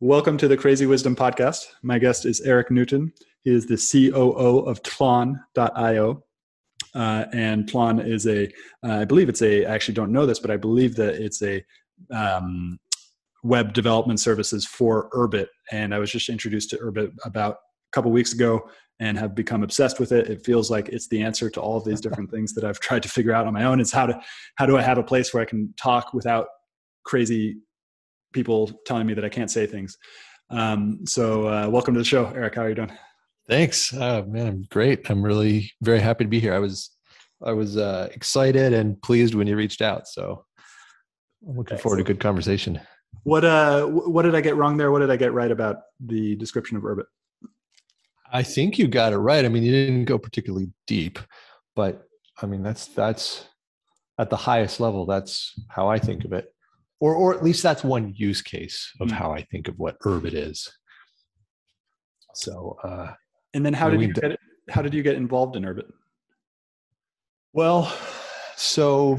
Welcome to the Crazy Wisdom Podcast. My guest is Eric Newton. He is the COO of Tlon.io. Uh, and Tlon is a, uh, I believe it's a, I actually don't know this, but I believe that it's a um, web development services for Urbit. And I was just introduced to Urbit about a couple weeks ago and have become obsessed with it. It feels like it's the answer to all these different things that I've tried to figure out on my own. Is how to, how do I have a place where I can talk without crazy people telling me that I can't say things. Um, so uh, welcome to the show, Eric. How are you doing? Thanks, uh, man. I'm great. I'm really very happy to be here. I was I was uh, excited and pleased when you reached out. So I'm looking Excellent. forward to a good conversation. What uh what did I get wrong there? What did I get right about the description of Urbit? I think you got it right. I mean, you didn't go particularly deep, but I mean that's that's at the highest level. That's how I think of it or or at least that's one use case of mm-hmm. how I think of what Urbit is. So, uh, and then how did you get it, how did you get involved in Urbit? Well, so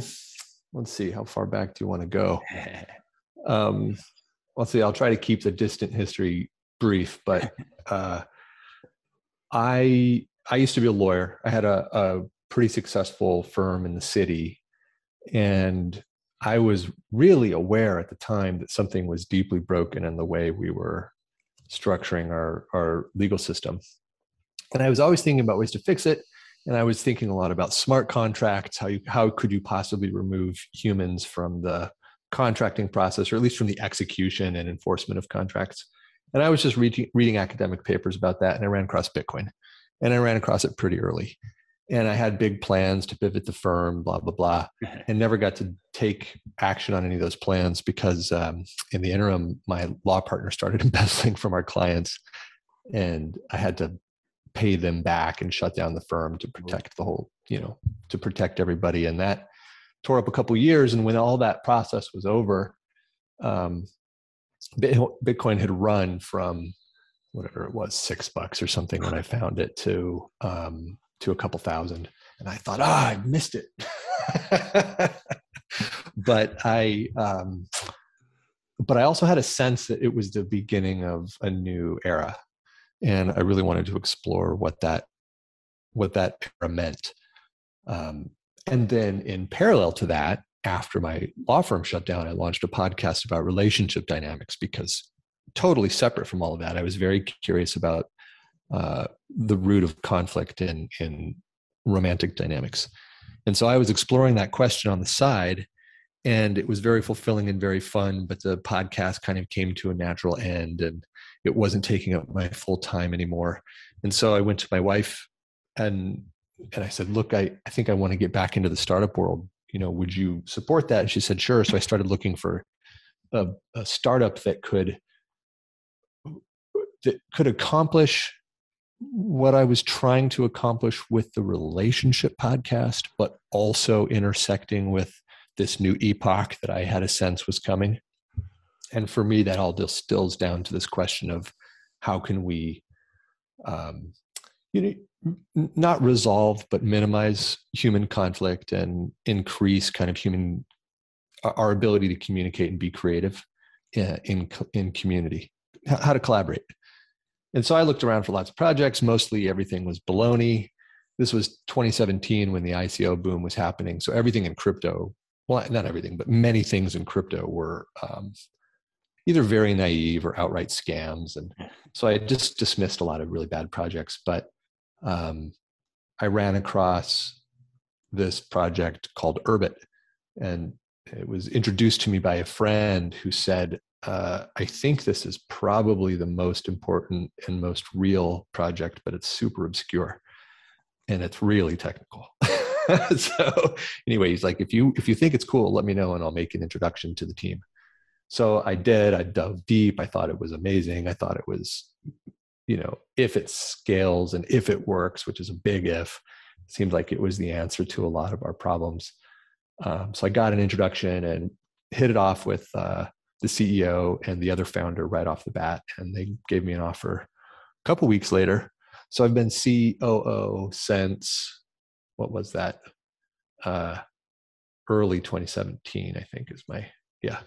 let's see, how far back do you want to go? Um, let's see, I'll try to keep the distant history brief, but uh, I I used to be a lawyer. I had a, a pretty successful firm in the city, and I was really aware at the time that something was deeply broken in the way we were structuring our, our legal system. And I was always thinking about ways to fix it. and I was thinking a lot about smart contracts. How you how could you possibly remove humans from the contracting process, or at least from the execution and enforcement of contracts? And I was just reading reading academic papers about that, and I ran across Bitcoin, and I ran across it pretty early. And I had big plans to pivot the firm, blah blah blah, and never got to take action on any of those plans because um, in the interim, my law partner started embezzling from our clients, and I had to pay them back and shut down the firm to protect the whole, you know, to protect everybody. And that tore up a couple years. And when all that process was over, um, Bitcoin had run from whatever it was, six bucks or something when I found it to um, to a couple thousand. And I thought, ah, I missed it. but I um, but I also had a sense that it was the beginning of a new era and I really wanted to explore what that what that para meant. Um, and then in parallel to that, after my law firm shut down, I launched a podcast about relationship dynamics because totally separate from all of that, I was very curious about uh, the root of conflict in in romantic dynamics. And so I was exploring that question on the side, and it was very fulfilling and very fun. But the podcast kind of came to a natural end, and it wasn't taking up my full time anymore. And so I went to my wife and and I said, look, I, I think I want to get back into the startup world. You know, would you support that? And she said, sure. So I started looking for a, a startup that could that could accomplish what I was trying to accomplish with the relationship podcast, but also intersecting with this new epoch that I had a sense was coming. And for me that all distills down to this question of how can we um, you know not resolve but minimize human conflict and increase kind of human our ability to communicate and be creative in in, in community. How to collaborate and so i looked around for lots of projects. Mostly everything was baloney. This was 2017 when the ico boom was happening. So everything in crypto well not everything but many things in crypto were um, either very naive or outright scams. And so I just dismissed a lot of really bad projects. But um, I ran across this project called Urbit, and it was introduced to me by a friend who said, uh, I think this is probably the most important and most real project, but it's super obscure and it's really technical. so anyway, he's like, if you if you think it's cool, let me know and I'll make an introduction to the team. So I did, I dove deep. I thought it was amazing. I thought it was, you know, if it scales and if it works, which is a big if, it seemed like it was the answer to a lot of our problems. Um, so I got an introduction and hit it off with uh, the CEO and the other founder right off the bat, and they gave me an offer a couple weeks later. So I've been COO since what was that? Uh, early 2017, I think is my yeah.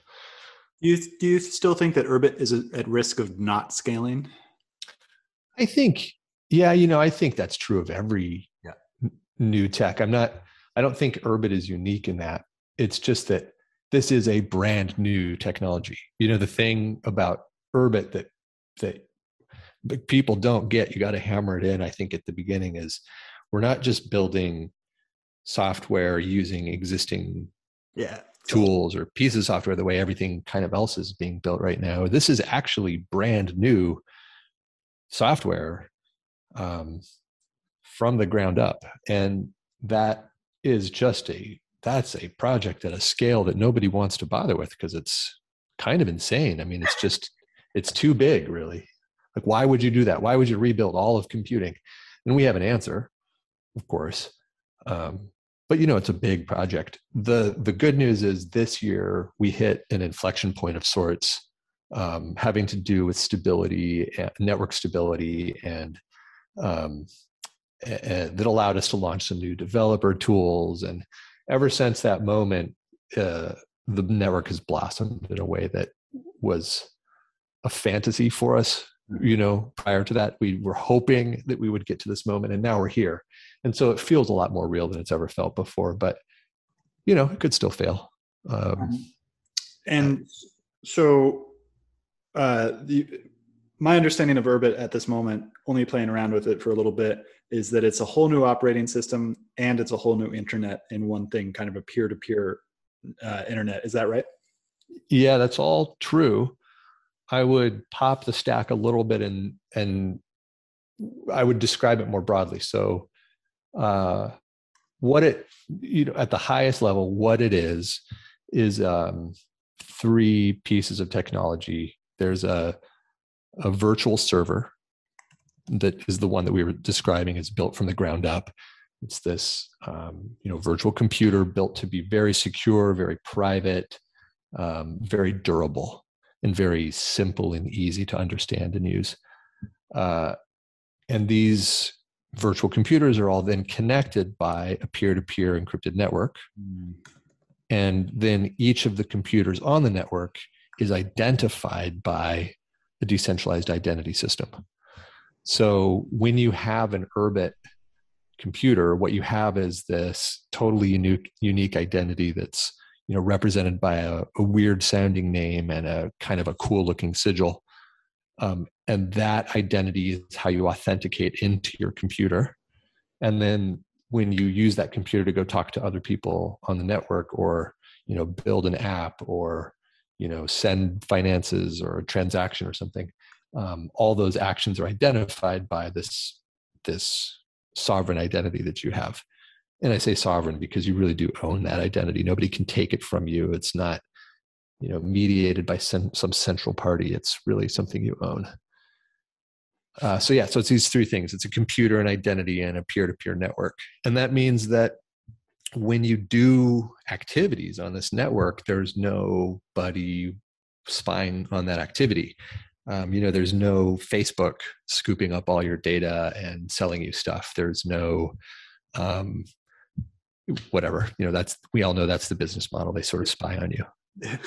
Do you, do you still think that Urbit is at risk of not scaling? I think, yeah, you know, I think that's true of every yeah. n- new tech. I'm not, I don't think Urbit is unique in that. It's just that this is a brand new technology. You know, the thing about Urbit that, that people don't get, you got to hammer it in, I think, at the beginning is we're not just building software using existing yeah. tools or pieces of software the way everything kind of else is being built right now. This is actually brand new software um, from the ground up. And that is just a that's a project at a scale that nobody wants to bother with because it's kind of insane. I mean it's just it's too big really. Like why would you do that? Why would you rebuild all of computing? And we have an answer of course. Um, but you know it's a big project. The the good news is this year we hit an inflection point of sorts um, having to do with stability network stability and um, and that allowed us to launch some new developer tools and ever since that moment uh, the network has blossomed in a way that was a fantasy for us you know prior to that. We were hoping that we would get to this moment and now we're here. And so it feels a lot more real than it's ever felt before but you know it could still fail. Um, and so uh, the, my understanding of Urbit at this moment, only playing around with it for a little bit, is that it's a whole new operating system and it's a whole new internet in one thing, kind of a peer-to-peer uh, internet. Is that right? Yeah, that's all true. I would pop the stack a little bit and and I would describe it more broadly. So, uh, what it you know at the highest level, what it is is um, three pieces of technology. There's a a virtual server that is the one that we were describing is built from the ground up. It's this um, you know virtual computer built to be very secure, very private, um, very durable, and very simple and easy to understand and use. Uh, and these virtual computers are all then connected by a peer-to-peer encrypted network. Mm. And then each of the computers on the network is identified by a decentralized identity system. So when you have an Urbit computer, what you have is this totally unique unique identity that's you know represented by a, a weird sounding name and a kind of a cool looking sigil. Um, and that identity is how you authenticate into your computer. And then when you use that computer to go talk to other people on the network or you know build an app or you know send finances or a transaction or something um, all those actions are identified by this this sovereign identity that you have. And i say sovereign because you really do own that identity. Nobody can take it from you. It's not you know mediated by some, some central party. It's really something you own. Uh, so yeah so it's these three things. It's a computer an identity and a peer-to-peer network. And that means that when you do activities on this network, there's nobody spying on that activity. Um, you know, there's no Facebook scooping up all your data and selling you stuff. There's no um, whatever. You know, that's we all know that's the business model. They sort of spy on you.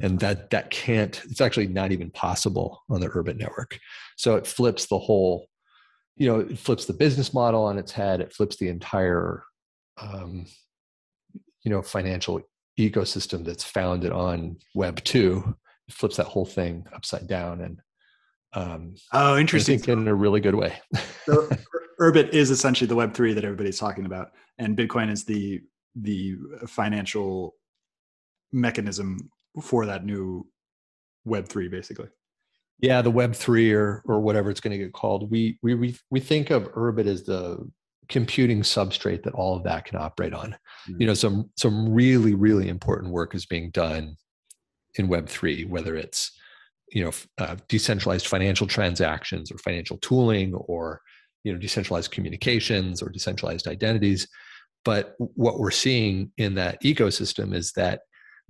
and that that can't it's actually not even possible on the Urbit network so it flips the whole you know it flips the business model on its head it flips the entire um, you know financial ecosystem that's founded on web 2 it flips that whole thing upside down and um, oh interesting. in a really good way. So urbit is essentially the web 3 that everybody's talking about and bitcoin is the the financial mechanism for that new web 3 basically. Yeah the web 3 or or whatever it's going to get called. We we we think of urbit as the computing substrate that all of that can operate on. Mm-hmm. You know, some some really really important work is being done in Web three, whether it's you know uh, decentralized financial transactions or financial tooling or you know decentralized communications or decentralized identities. But what we're seeing in that ecosystem is that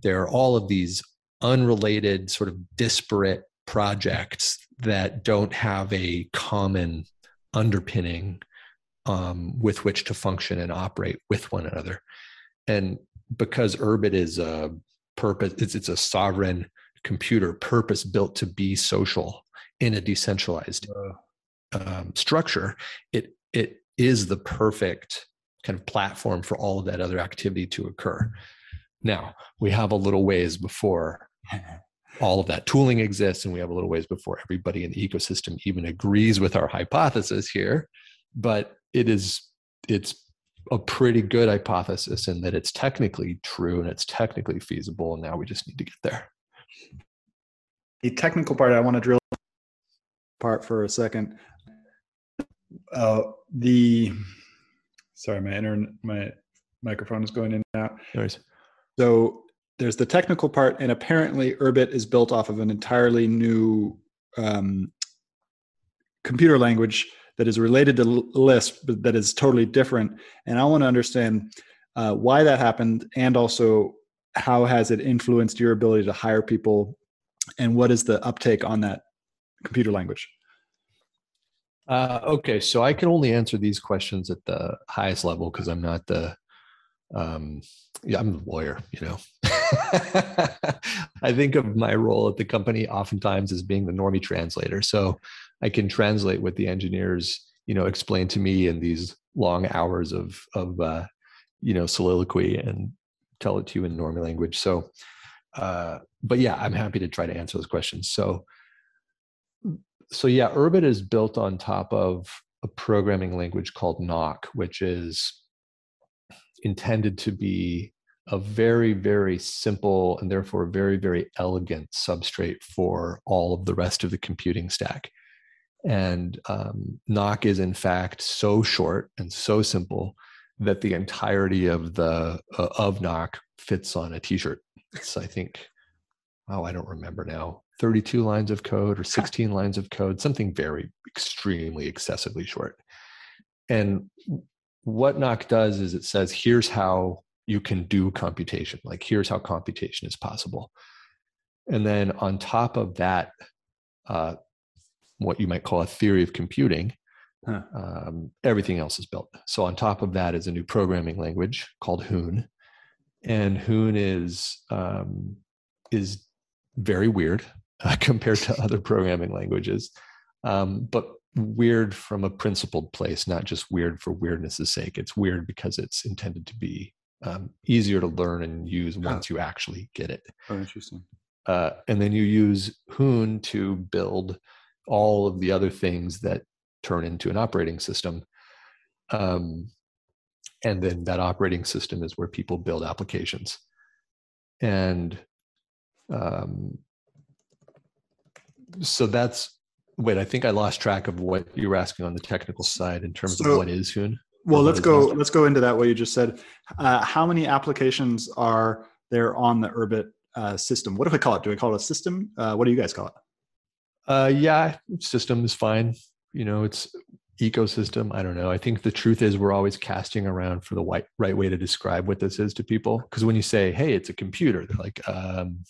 there are all of these unrelated, sort of disparate projects that don't have a common underpinning um, with which to function and operate with one another. And because Urbit is a purpose, it's, it's a sovereign computer purpose built to be social in a decentralized um, structure, it it is the perfect kind of platform for all of that other activity to occur. Now we have a little ways before all of that tooling exists, and we have a little ways before everybody in the ecosystem even agrees with our hypothesis here. But it is it's a pretty good hypothesis in that it's technically true and it's technically feasible and now we just need to get there. The technical part i want to drill part for a second. Uh, the sorry my internet my microphone is going in and out. Anyways. so there's the technical part and apparently urbit is built off of an entirely new um, computer language that is related to Lisp, but that is totally different. And I want to understand uh, why that happened, and also how has it influenced your ability to hire people, and what is the uptake on that computer language? Uh, okay, so I can only answer these questions at the highest level because I'm not the um, yeah, I'm the lawyer, you know. I think of my role at the company oftentimes as being the normie translator. So I can translate what the engineers, you know, explain to me in these long hours of of uh, you know soliloquy and tell it to you in normal language. So, uh, but yeah, I'm happy to try to answer those questions. So, so yeah, Urbit is built on top of a programming language called Nock, which is intended to be a very, very simple and therefore very, very elegant substrate for all of the rest of the computing stack. And um, Nock is in fact so short and so simple that the entirety of the uh, of Nock fits on a T-shirt. It's I think, oh, I don't remember now, 32 lines of code or 16 lines of code, something very extremely excessively short. And what Nock does is it says, here's how you can do computation. Like here's how computation is possible. And then on top of that, uh, what you might call a theory of computing, huh. um, everything else is built. So on top of that is a new programming language called Hoon, and Hoon is um, is very weird uh, compared to other programming languages, um, but weird from a principled place, not just weird for weirdness' sake. It's weird because it's intended to be um, easier to learn and use once you actually get it. Oh, interesting. Uh, and then you use Hoon to build all of the other things that turn into an operating system. Um, and then that operating system is where people build applications. And um, so that's wait. I think I lost track of what you were asking on the technical side in terms so, of what is Hoon. Well, let's go. Let's go into that. What you just said. Uh, how many applications are there on the Urbit uh, system? What do we call it? Do we call it a system? Uh, what do you guys call it? Uh, yeah, system is fine. You know, it's ecosystem. I don't know. I think the truth is we're always casting around for the right, right way to describe what this is to people. Because when you say, "Hey, it's a computer," they're like, um,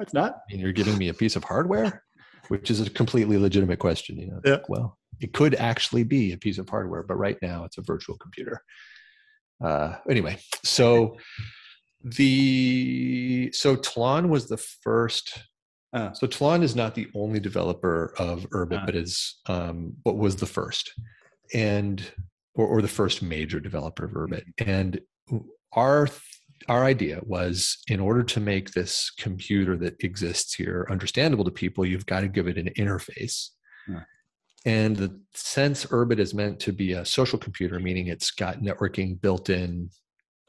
"It's not." And you're giving me a piece of hardware, which is a completely legitimate question. You know, yeah. Like, well, it could actually be a piece of hardware, but right now it's a virtual computer. Uh, anyway, so the so Tlon was the first. Uh, so Tlon is not the only developer of Urbit, uh, but is um, what was the first, and or, or the first major developer of Urbit. Mm-hmm. And our our idea was in order to make this computer that exists here understandable to people, you've got to give it an interface. Yeah. And the sense Urbit is meant to be a social computer, meaning it's got networking built in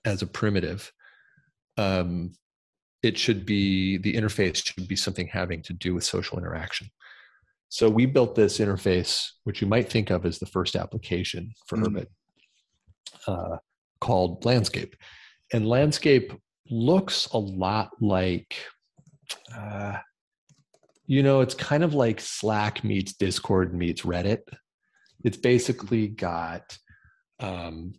as a primitive. Um, it should be the interface should be something having to do with social interaction. So we built this interface, which you might think of as the first application for mm. Uh, called Landscape. And Landscape looks a lot like uh, you know, it's kind of like Slack meets Discord meets Reddit. It's basically got, um,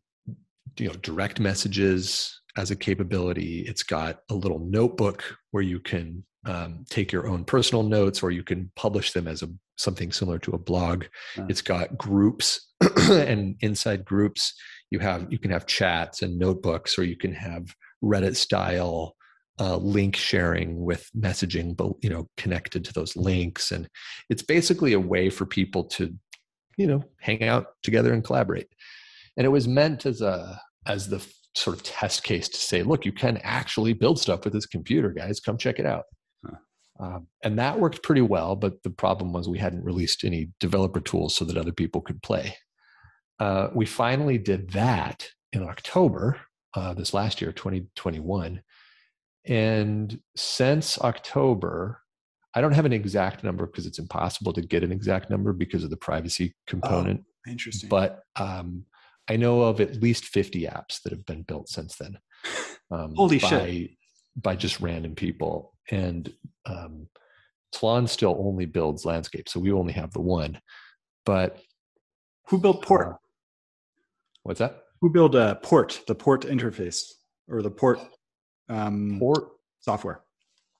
you know, direct messages as a capability. It's got a little notebook where you can um, take your own personal notes, or you can publish them as a something similar to a blog. It's got groups, and inside groups, you have you can have chats and notebooks, or you can have Reddit style uh, link sharing with messaging, but you know, connected to those links, and it's basically a way for people to, you know, hang out together and collaborate. And it was meant as a as the sort of test case to say, look, you can actually build stuff with this computer, guys. Come check it out. Huh. Um, and that worked pretty well, but the problem was we hadn't released any developer tools so that other people could play. Uh, we finally did that in October uh, this last year, 2021, and since October, I don't have an exact number because it's impossible to get an exact number because of the privacy component. Oh, interesting. But um, I know of at least 50 apps that have been built since then. Um, Holy by, shit. By just random people. And um, Tlon still only builds landscape. So we only have the one. But who built Port? Uh, what's that? Who built uh, Port, the Port interface or the Port um, Port software?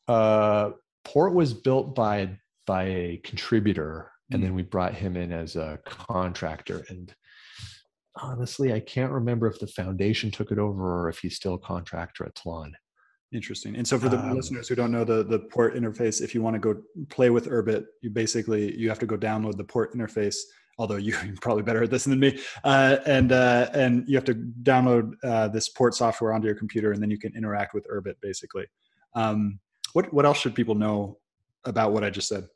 Uh, Port was built by by a contributor, and then mm. we brought him in as a contractor. And honestly, I can't remember if the foundation took it over or if he's still a contractor at Tlon. Interesting. And so for the um, listeners who don't know the, the port interface, if you want to go play with Urbit, you basically, you have to go download the port interface although you're probably better at this than me. Uh, and uh, and you have to download uh, this port software onto your computer, and then you can interact with Urbit basically. Um, what what else should people know about what I just said?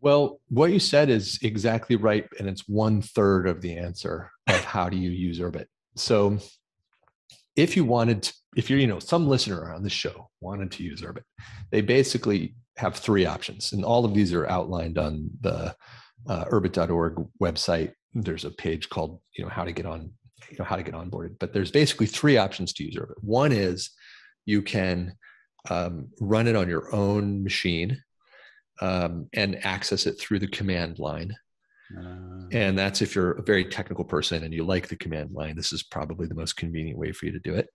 Well, what you said is exactly right, and it's one third of the answer of how do you use Urbit. So, if you wanted, to, if you're, you know, some listener on the show wanted to use Urbit, they basically have three options, and all of these are outlined on the uh, Urbit.org website. There's a page called, you know, how to get on, you know, how to get onboarded. But there's basically three options to use Urbit. One is you can um, run it on your own machine um, and access it through the command line. Uh, and that's if you're a very technical person and you like the command line, this is probably the most convenient way for you to do it.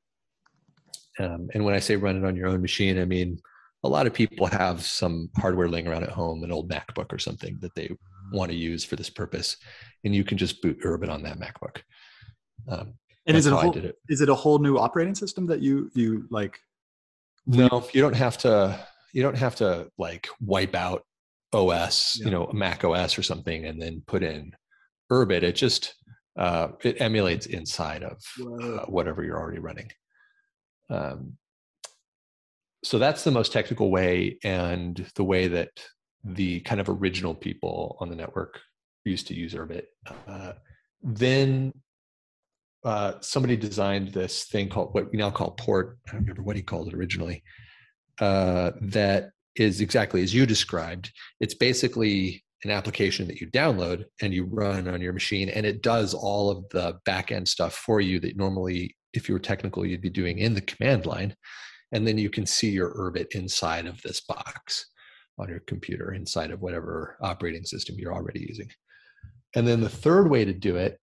Um, and when I say run it on your own machine, I mean a lot of people have some hardware laying around at home, an old MacBook or something that they want to use for this purpose, and you can just boot Urbit on that MacBook. Um, and is it, a whole, it. is it a whole new operating system that you you like? No, you don't have to you don't have to like wipe out OS, yeah. you know, Mac OS or something, and then put in Urbit. It just uh, it emulates inside of uh, whatever you're already running. Um, so that's the most technical way, and the way that the kind of original people on the network used to use Urbit. Uh, then uh, somebody designed this thing called what we now call port. I don't remember what he called it originally uh, that is exactly as you described. It's basically an application that you download and you run on your machine, and it does all of the back end stuff for you that normally, if you were technical, you'd be doing in the command line. And then you can see your Urbit inside of this box on your computer, inside of whatever operating system you're already using. And then the third way to do it,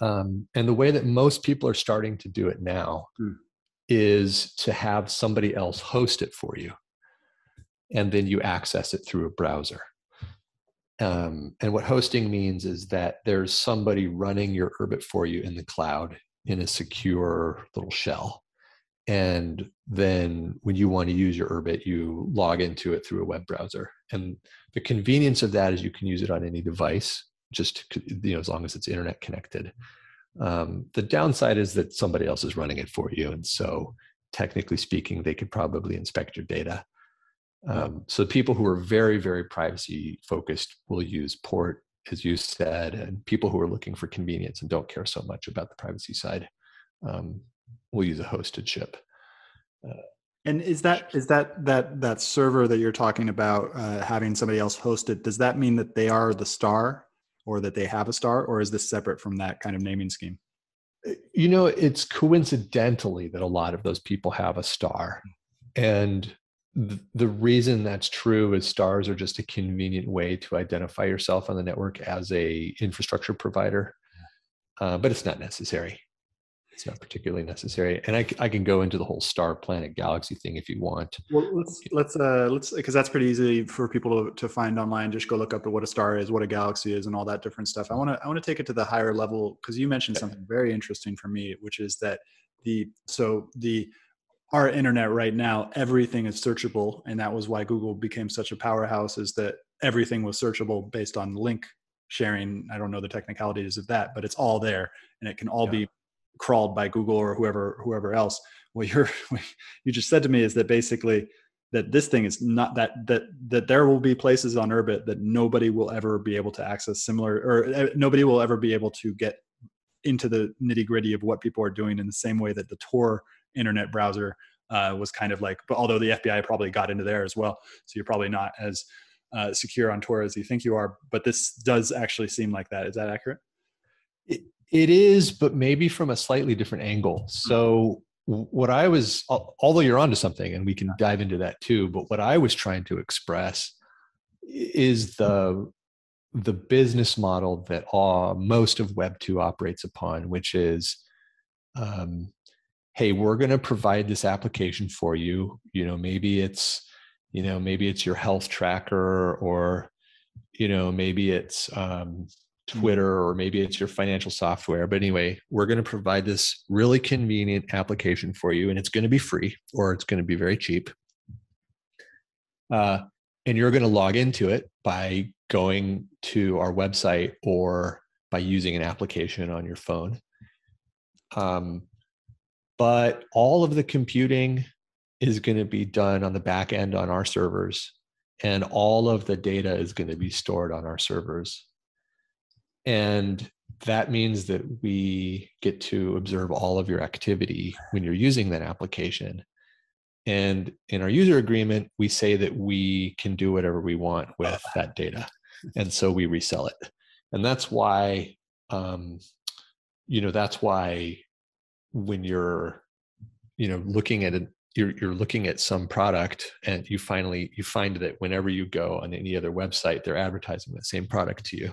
um, and the way that most people are starting to do it now, mm is to have somebody else host it for you. And then you access it through a browser. Um, and what hosting means is that there's somebody running your Urbit for you in the cloud in a secure little shell. And then when you want to use your Urbit, you log into it through a web browser. And the convenience of that is you can use it on any device, just you know, as long as it's internet connected. Um, the downside is that somebody else is running it for you. And so, technically speaking, they could probably inspect your data. Um, so, people who are very, very privacy focused will use port, as you said, and people who are looking for convenience and don't care so much about the privacy side um, will use a hosted ship. Uh, and is that is that that that server that you're talking about uh, having somebody else host it? Does that mean that they are the star or that they have a star, or is this separate from that kind of naming scheme? Uh, you know, it's coincidentally that a lot of those people have a star. And th- the reason that's true is stars are just a convenient way to identify yourself on the network as a infrastructure provider. Uh, but it's not necessary it's not particularly necessary. And I, I can go into the whole star planet galaxy thing if you want. Well, let's let's uh let's because that's pretty easy for people to, to find online. Just go look up what a star is, what a galaxy is, and all that different stuff. I want to I want to take it to the higher level because you mentioned something very interesting for me, which is that the so the our internet right now everything is searchable and that was why google became such a powerhouse is that everything was searchable based on link sharing i don't know the technicalities of that but it's all there and it can all yeah. be crawled by Google or whoever whoever else. What you're what you just said to me is that basically that this thing is not that that that there will be places on Urbit that nobody will ever be able to access similar or eh, nobody will ever be able to get into the nitty gritty of what people are doing in the same way that the Tor internet browser uh, was kind of like. But although the FBI probably got into there as well, so you're probably not as uh, secure on Tor as you think you are. But this does actually seem like that. Is that accurate? It is, but maybe from a slightly different angle. So what I was, although you're onto something, and we can dive into that too. But what I was trying to express is the the business model that uh, most of Web two operates upon, which is, um, hey, we're going to provide this application for you. You know, maybe it's, you know, maybe it's your health tracker, or, you know, maybe it's um, Twitter or maybe it's your financial software. But anyway, we're going to provide this really convenient application for you, and it's going to be free or it's going to be very cheap. Uh, and you're going to log into it by going to our website or by using an application on your phone. Um, but all of the computing is going to be done on the back end on our servers and all of the data is going to be stored on our servers and that means that we get to observe all of your activity when you're using that application. And in our user agreement we say that we can do whatever we want with that data. And so we resell it. And that's why um, you know that's why when you're you know looking at it you're, you're looking at some product and you finally you find that whenever you go on any other website they're advertising the same product to you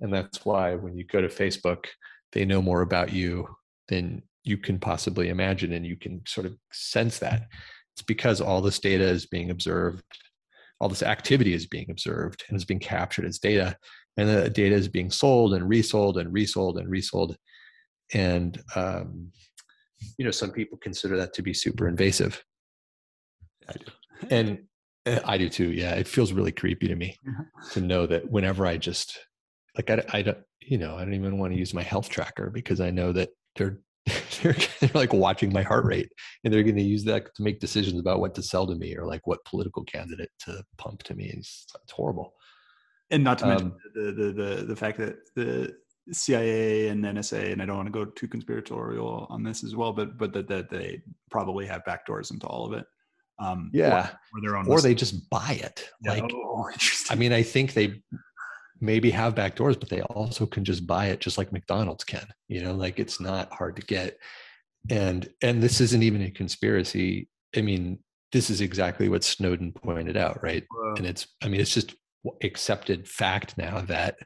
and that's why when you go to facebook they know more about you than you can possibly imagine and you can sort of sense that. It's because all this data is being observed all this activity is being observed and is being captured as data and the data is being sold and resold and resold and resold. And um, you know some people consider that to be super invasive. I do. and uh, i do too. Yeah it feels really creepy to me to know that whenever i just like i, I don't you know i don't even want to use my health tracker because i know that they're they're, they're like watching my heart rate and they're going to use that to make decisions about what to sell to me or like what political candidate to pump to me it's, it's horrible and not to mention Um, the, the the the fact that the CIA and NSA, and I don't want to go too conspiratorial on this as well, but but that that they probably have backdoors into all of it. Um, yeah or, or their own. or they just buy it Yeah. like oh. I mean, I think they maybe have back doors, but they also can just buy it just like McDonald's can. You know, like it's not hard to get. And and this isn't even a conspiracy. I mean, this is exactly what Snowden pointed out, right? Uh, And it's I mean, it's just accepted fact now that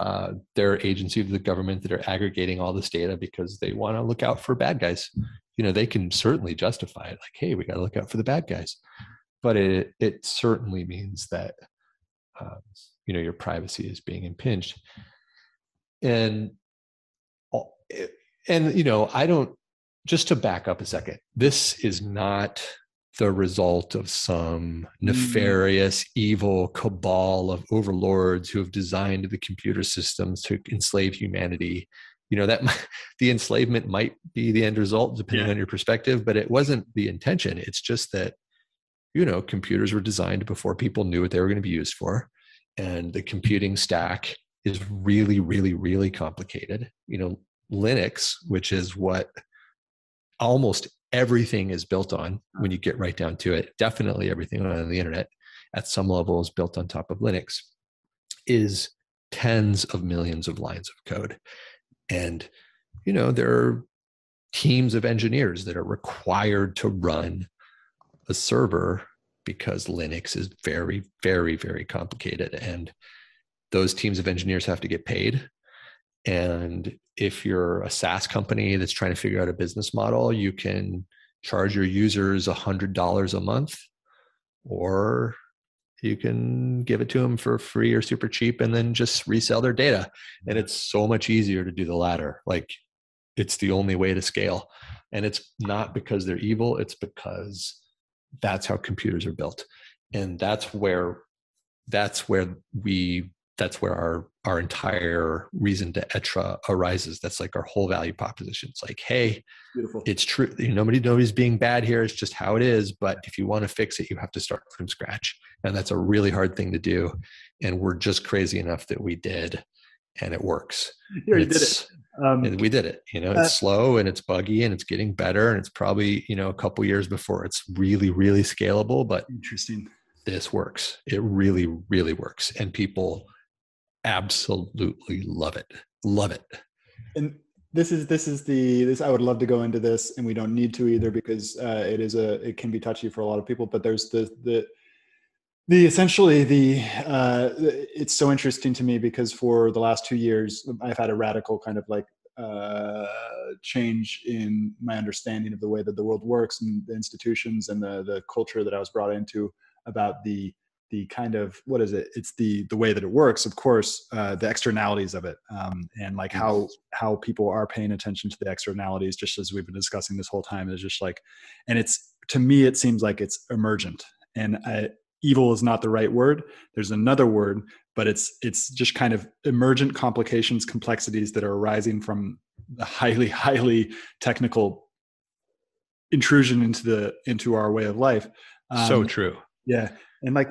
uh, there are agencies of the government that are aggregating all this data because they want to look out for bad guys. You know, they can certainly justify it, like, "Hey, we got to look out for the bad guys," but it it certainly means that uh, you know your privacy is being impinged. And and you know i don't just to back up a second this is not the result of some mm. nefarious evil cabal of overlords who have designed the computer systems to enslave humanity. You know that might- the enslavement might be the end result depending Yeah. on your perspective but it wasn't the intention. It's just that you know computers were designed before people knew what they were going to be used for and the computing stack is really really really complicated. You know linux which is what almost everything is built on when you get right down to it definitely everything on the internet at some level is built on top of linux is tens of millions of lines of code. And you know there are teams of engineers that are required to run a server because Linux is very, very, very complicated. And those teams of engineers have to get paid. And if you're a SaaS company that's trying to figure out a business model, you can charge your users $100 a month, or you can give it to them for free or super cheap and then just resell their data. And it's so much easier to do the latter. Like it's the only way to scale. And it's not because they're evil, it's because that's how computers are built. And that's where that's where we that's where our our entire reason to etra arises. That's like our whole value proposition. It's like hey beautiful. it's true. Nobody nobody's being bad here. It's just how it is. But if you want to fix it you have to start from scratch. And that's a really hard thing to do. And we're just crazy enough that we did and it works You did it. Um, and we did it you know it's Uh, slow and it's buggy and it's getting better and it's probably you know a couple years before it's really really scalable but interesting. this works it really really works and people absolutely love it love it and this is this is the this i would love to go into this and we don't need to either because uh, it is a it can be touchy for a lot of people but there's the the the essentially the uh it's so interesting to me because for the last two years i've had a radical kind of like uh change in my understanding of the way that the world works and the institutions and the the culture that i was brought into about the the kind of what is it? It's the the way that it works of course uh, the externalities of it um, and like how how people are paying attention to the externalities just as we've been discussing this whole time is just like and it's to me it seems like it's emergent. And I, evil is not the right word. There's another word but it's it's just kind of emergent complications complexities that are arising from the highly highly technical intrusion into the into our way of life. So Um, true. yeah. And like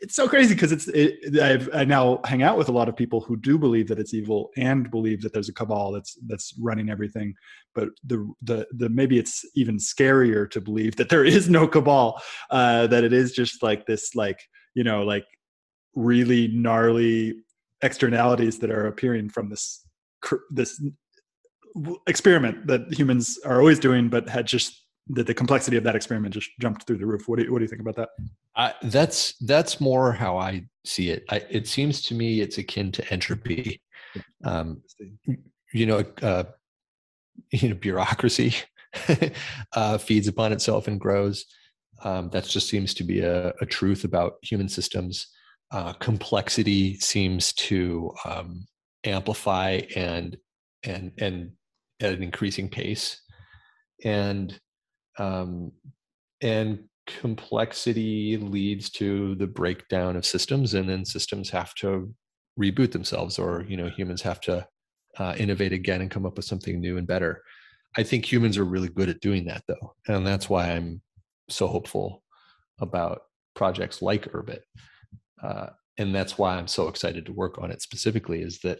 it's so crazy because it's it, I've, I now hang out with a lot of people who do believe that it's evil and believe that there's a cabal that's that's running everything. But the the the maybe it's even scarier to believe that there is no cabal, uh, that it is just like this like you know like really gnarly externalities that are appearing from this this experiment that humans are always doing, but had just that the complexity of that experiment just jumped through the roof. What do you, what do you think about that? Uh, that's that's more how I see it. I, it seems to me it's akin to entropy. Um, you know, uh, you know, bureaucracy uh, feeds upon itself and grows. Um, that just seems to be a, a truth about human systems. Uh, complexity seems to um, amplify and and and at an increasing pace, and um, and complexity leads to the breakdown of systems and then systems have to reboot themselves or you know humans have to uh, innovate again and come up with something new and better. I think humans are really good at doing that though and that's why i'm so hopeful about projects like urbit uh, and that's why i'm so excited to work on it specifically is that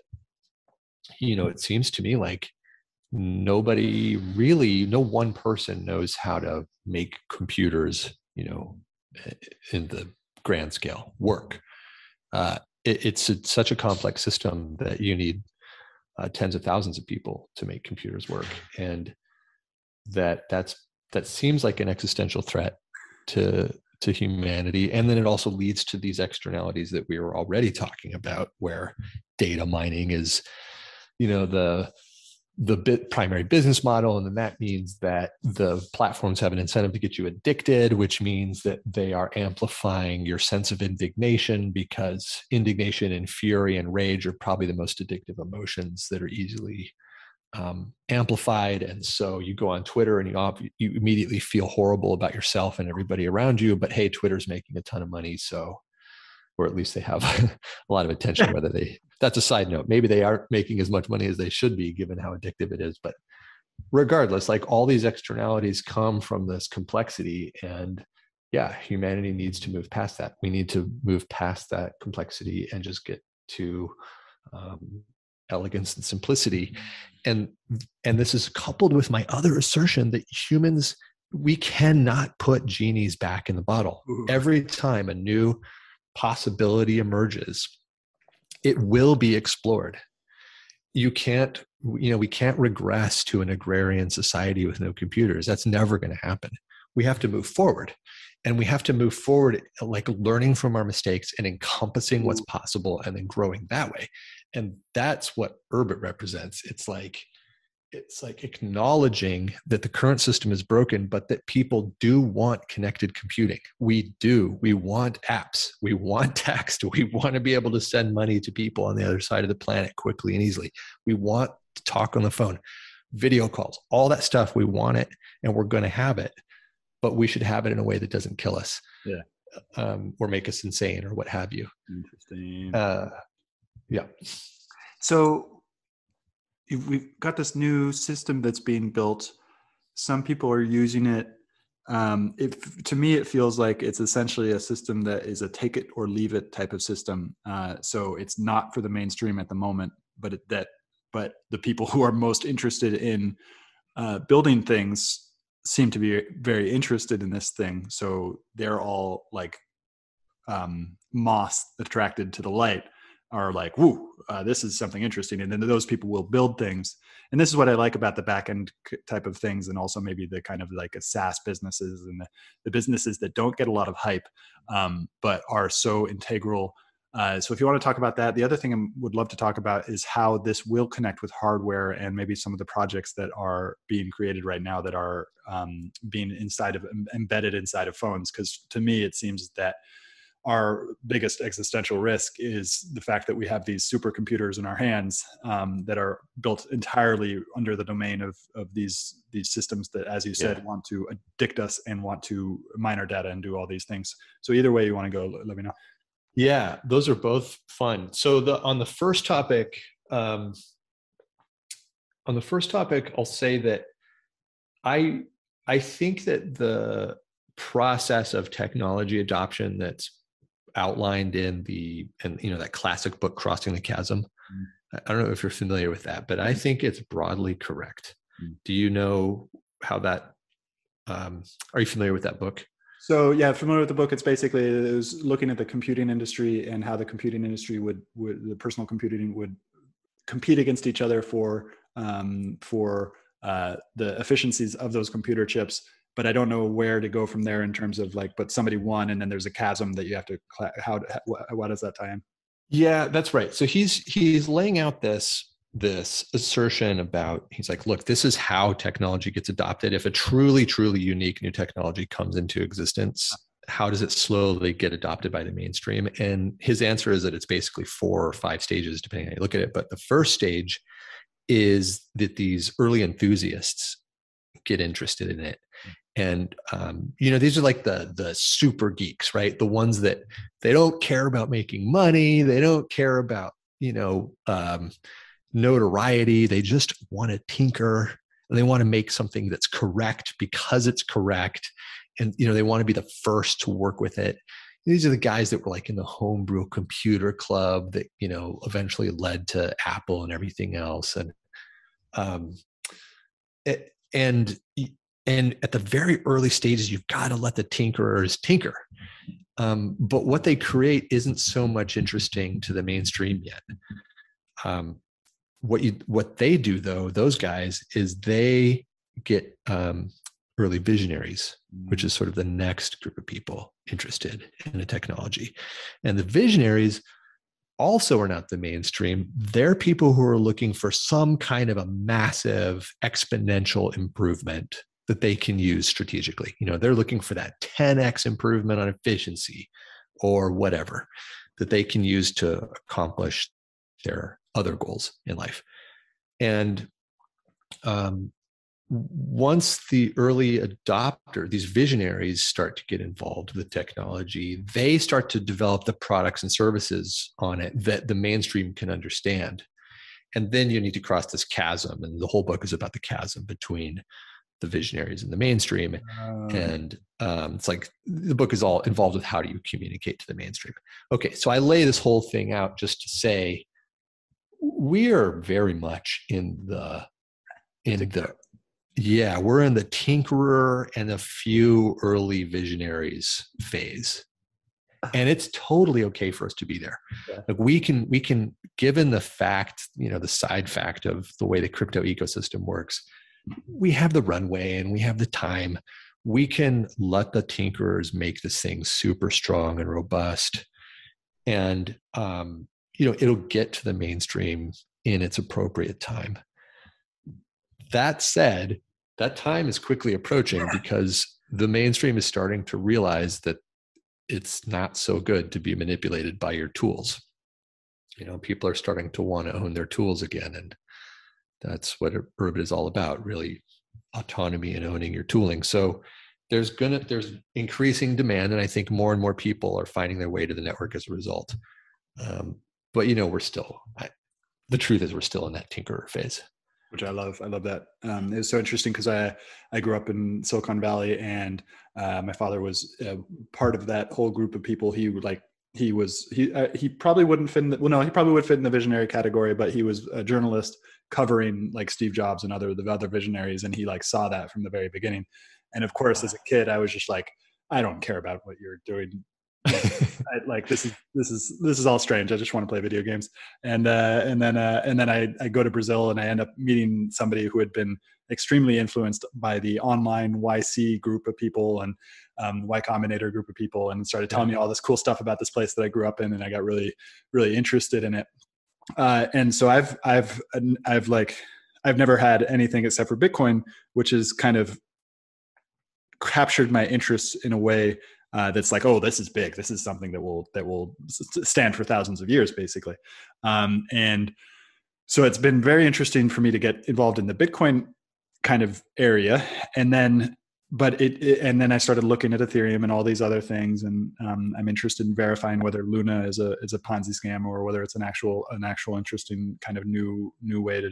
you know it seems to me like nobody really no one person knows how to make computers you know in the grand scale work. Uh, it, it's a, such a complex system that you need uh, tens of thousands of people to make computers work. And that that's that seems like an existential threat to to humanity. And then it also leads to these externalities that we were already talking about where data mining is you know the the bit primary business model and then that means that the platforms have an incentive to get you addicted which means that they are amplifying your sense of indignation because indignation and fury and rage are probably the most addictive emotions that are easily um, amplified. And so you go on twitter and you, you immediately feel horrible about yourself and everybody around you but hey twitter's making a ton of money so or at least they have a lot of attention whether they that's a side note. Maybe they aren't making as much money as they should be given how addictive it is but regardless like all these externalities come from this complexity and yeah humanity needs to move past that. We need to move past that complexity and just get to um, elegance and simplicity. And and this is coupled with my other assertion that humans we cannot put genies back in the bottle. Ooh. every time a new possibility emerges, it will be explored. You can't, you know, we can't regress to an agrarian society with no computers. That's never going to happen. We have to move forward. And we have to move forward, like learning from our mistakes and encompassing what's mm. possible and then growing that way. And that's what Urbit represents. It's like, it's like acknowledging that the current system is broken but that people do want connected computing. We do. We want apps. We want text. We want to be able to send money to people on the other side of the planet quickly and easily. We want to talk on the phone video calls all that stuff. We want it and we're going to have it but we should have it in a way that doesn't kill us yeah. um, or make us insane or what have you. Interesting. Uh, yeah. So we've got this new system that's being built. Some people are using it. Um, if to me, it feels like it's essentially a system that is a take it or leave it type of system. Uh, so it's not for the mainstream at the moment, but it, that but the people who are most interested in uh, building things seem to be very interested in this thing. So they're all like um, moss attracted to the light are like, "Woo, uh, this is something interesting," and then those people will build things. And this is what I like about the back end type of things, and also maybe the kind of like a SaaS businesses and the, the businesses that don't get a lot of hype, um, but are so integral. Uh, so if you want to talk about that, the other thing I would love to talk about is how this will connect with hardware and maybe some of the projects that are being created right now that are um, being inside of embedded inside of phones. Because to me, it seems that our biggest existential risk is the fact that we have these supercomputers in our hands um, that are built entirely under the domain of, of these these systems that, as you said, yeah. want to addict us and want to mine our data and do all these things. So either way you want to go, let me know. Yeah, those are both fun. So the on the first topic, um, on the first topic, I'll say that I I think that the process of technology adoption that's outlined in the and you know that classic book crossing the chasm. Mm. i don't know if you're familiar with that but i think it's broadly correct. Mm. do you know how that um, are you familiar with that book? So yeah familiar with the book. It's basically it was looking at the computing industry and how the computing industry would would the personal computing would compete against each other for um, for uh, the efficiencies of those computer chips but I don't know where to go from there in terms of like, but somebody won, and then there's a chasm that you have to. How? What does that tie in? Yeah, that's right. So he's he's laying out this this assertion about he's like look this is how technology gets adopted if a truly truly unique new technology comes into existence how does it slowly get adopted by the mainstream and his answer is that it's basically four or five stages depending on how you look at it but the first stage is that these early enthusiasts get interested in it. And um, you know these are like the the super geeks right? The ones that they don't care about making money they don't care about you know um, notoriety they just want to tinker and they want to make something that's correct because it's correct and you know they want to be the first to work with it. These are the guys that were like in the homebrew computer club that you know eventually led to apple and everything else and um it, and and at the very early stages you've got to let the tinkerers tinker. Um, but what they create isn't so much interesting to the mainstream yet. Um, what you what they do though those guys is they get um, early visionaries which is sort of the next group of people interested in a technology. And the visionaries also are not the mainstream. They're people who are looking for some kind of a massive exponential improvement that they can use strategically. You know, they're looking for that 10x improvement on efficiency or whatever that they can use to accomplish their other goals in life. And um, once the early adopter, these visionaries start to get involved with technology, they start to develop the products and services on it that the mainstream can understand. And then you need to cross this chasm. And the whole book is about the chasm between the visionaries and the mainstream um, and um, it's like the book is all involved with how do you communicate to the mainstream okay so i lay this whole thing out just to say we are very much in the in the yeah we're in the tinkerer and a few early visionaries phase and it's totally okay for us to be there yeah. like we can we can given the fact you know the side fact of the way the crypto ecosystem works we have the runway and we have the time. We can let the tinkerers make this thing super strong and robust. And, um, you know, it'll get to the mainstream in its appropriate time. That said, that time is quickly approaching because the mainstream is starting to realize that it's not so good to be manipulated by your tools. You know, people are starting to want to own their tools again. And that's what Urbit is all about, really autonomy and owning your tooling. So there's gonna there's increasing demand, and I think more and more people are finding their way to the network as a result. Um, but you know, we're still I, the truth is we're still in that tinkerer phase which I love. I love that. Um, it was so interesting because I I grew up in Silicon Valley, and uh, my father was uh, part of that whole group of people. He would like he was he uh, he probably wouldn't fit in the, well no he probably would fit in the visionary category, but he was a journalist covering like Steve Jobs and other the other visionaries, and he like saw that from the very beginning. And of course, as a kid, I was just like, I don't care about what you're doing. I, like this is this is this is all strange. I just want to play video games. And uh, and then uh, and then I, I go to Brazil and I end up meeting somebody who had been extremely influenced by the online YC group of people and um, Y Combinator group of people, and started telling me all this cool stuff about this place that I grew up in, and I got really really interested in it uh, and so I've I've I've like I've never had anything except for Bitcoin, which is kind of captured my interest in a way uh, that's like, oh, this is big. This is something that will that will stand for thousands of years, basically. Um, and so it's been very interesting for me to get involved in the Bitcoin kind of area, and then but it, it, and then I started looking at Ethereum and all these other things, and um, I'm interested in verifying whether Luna is a is a Ponzi scam or whether it's an actual an actual interesting kind of new new way to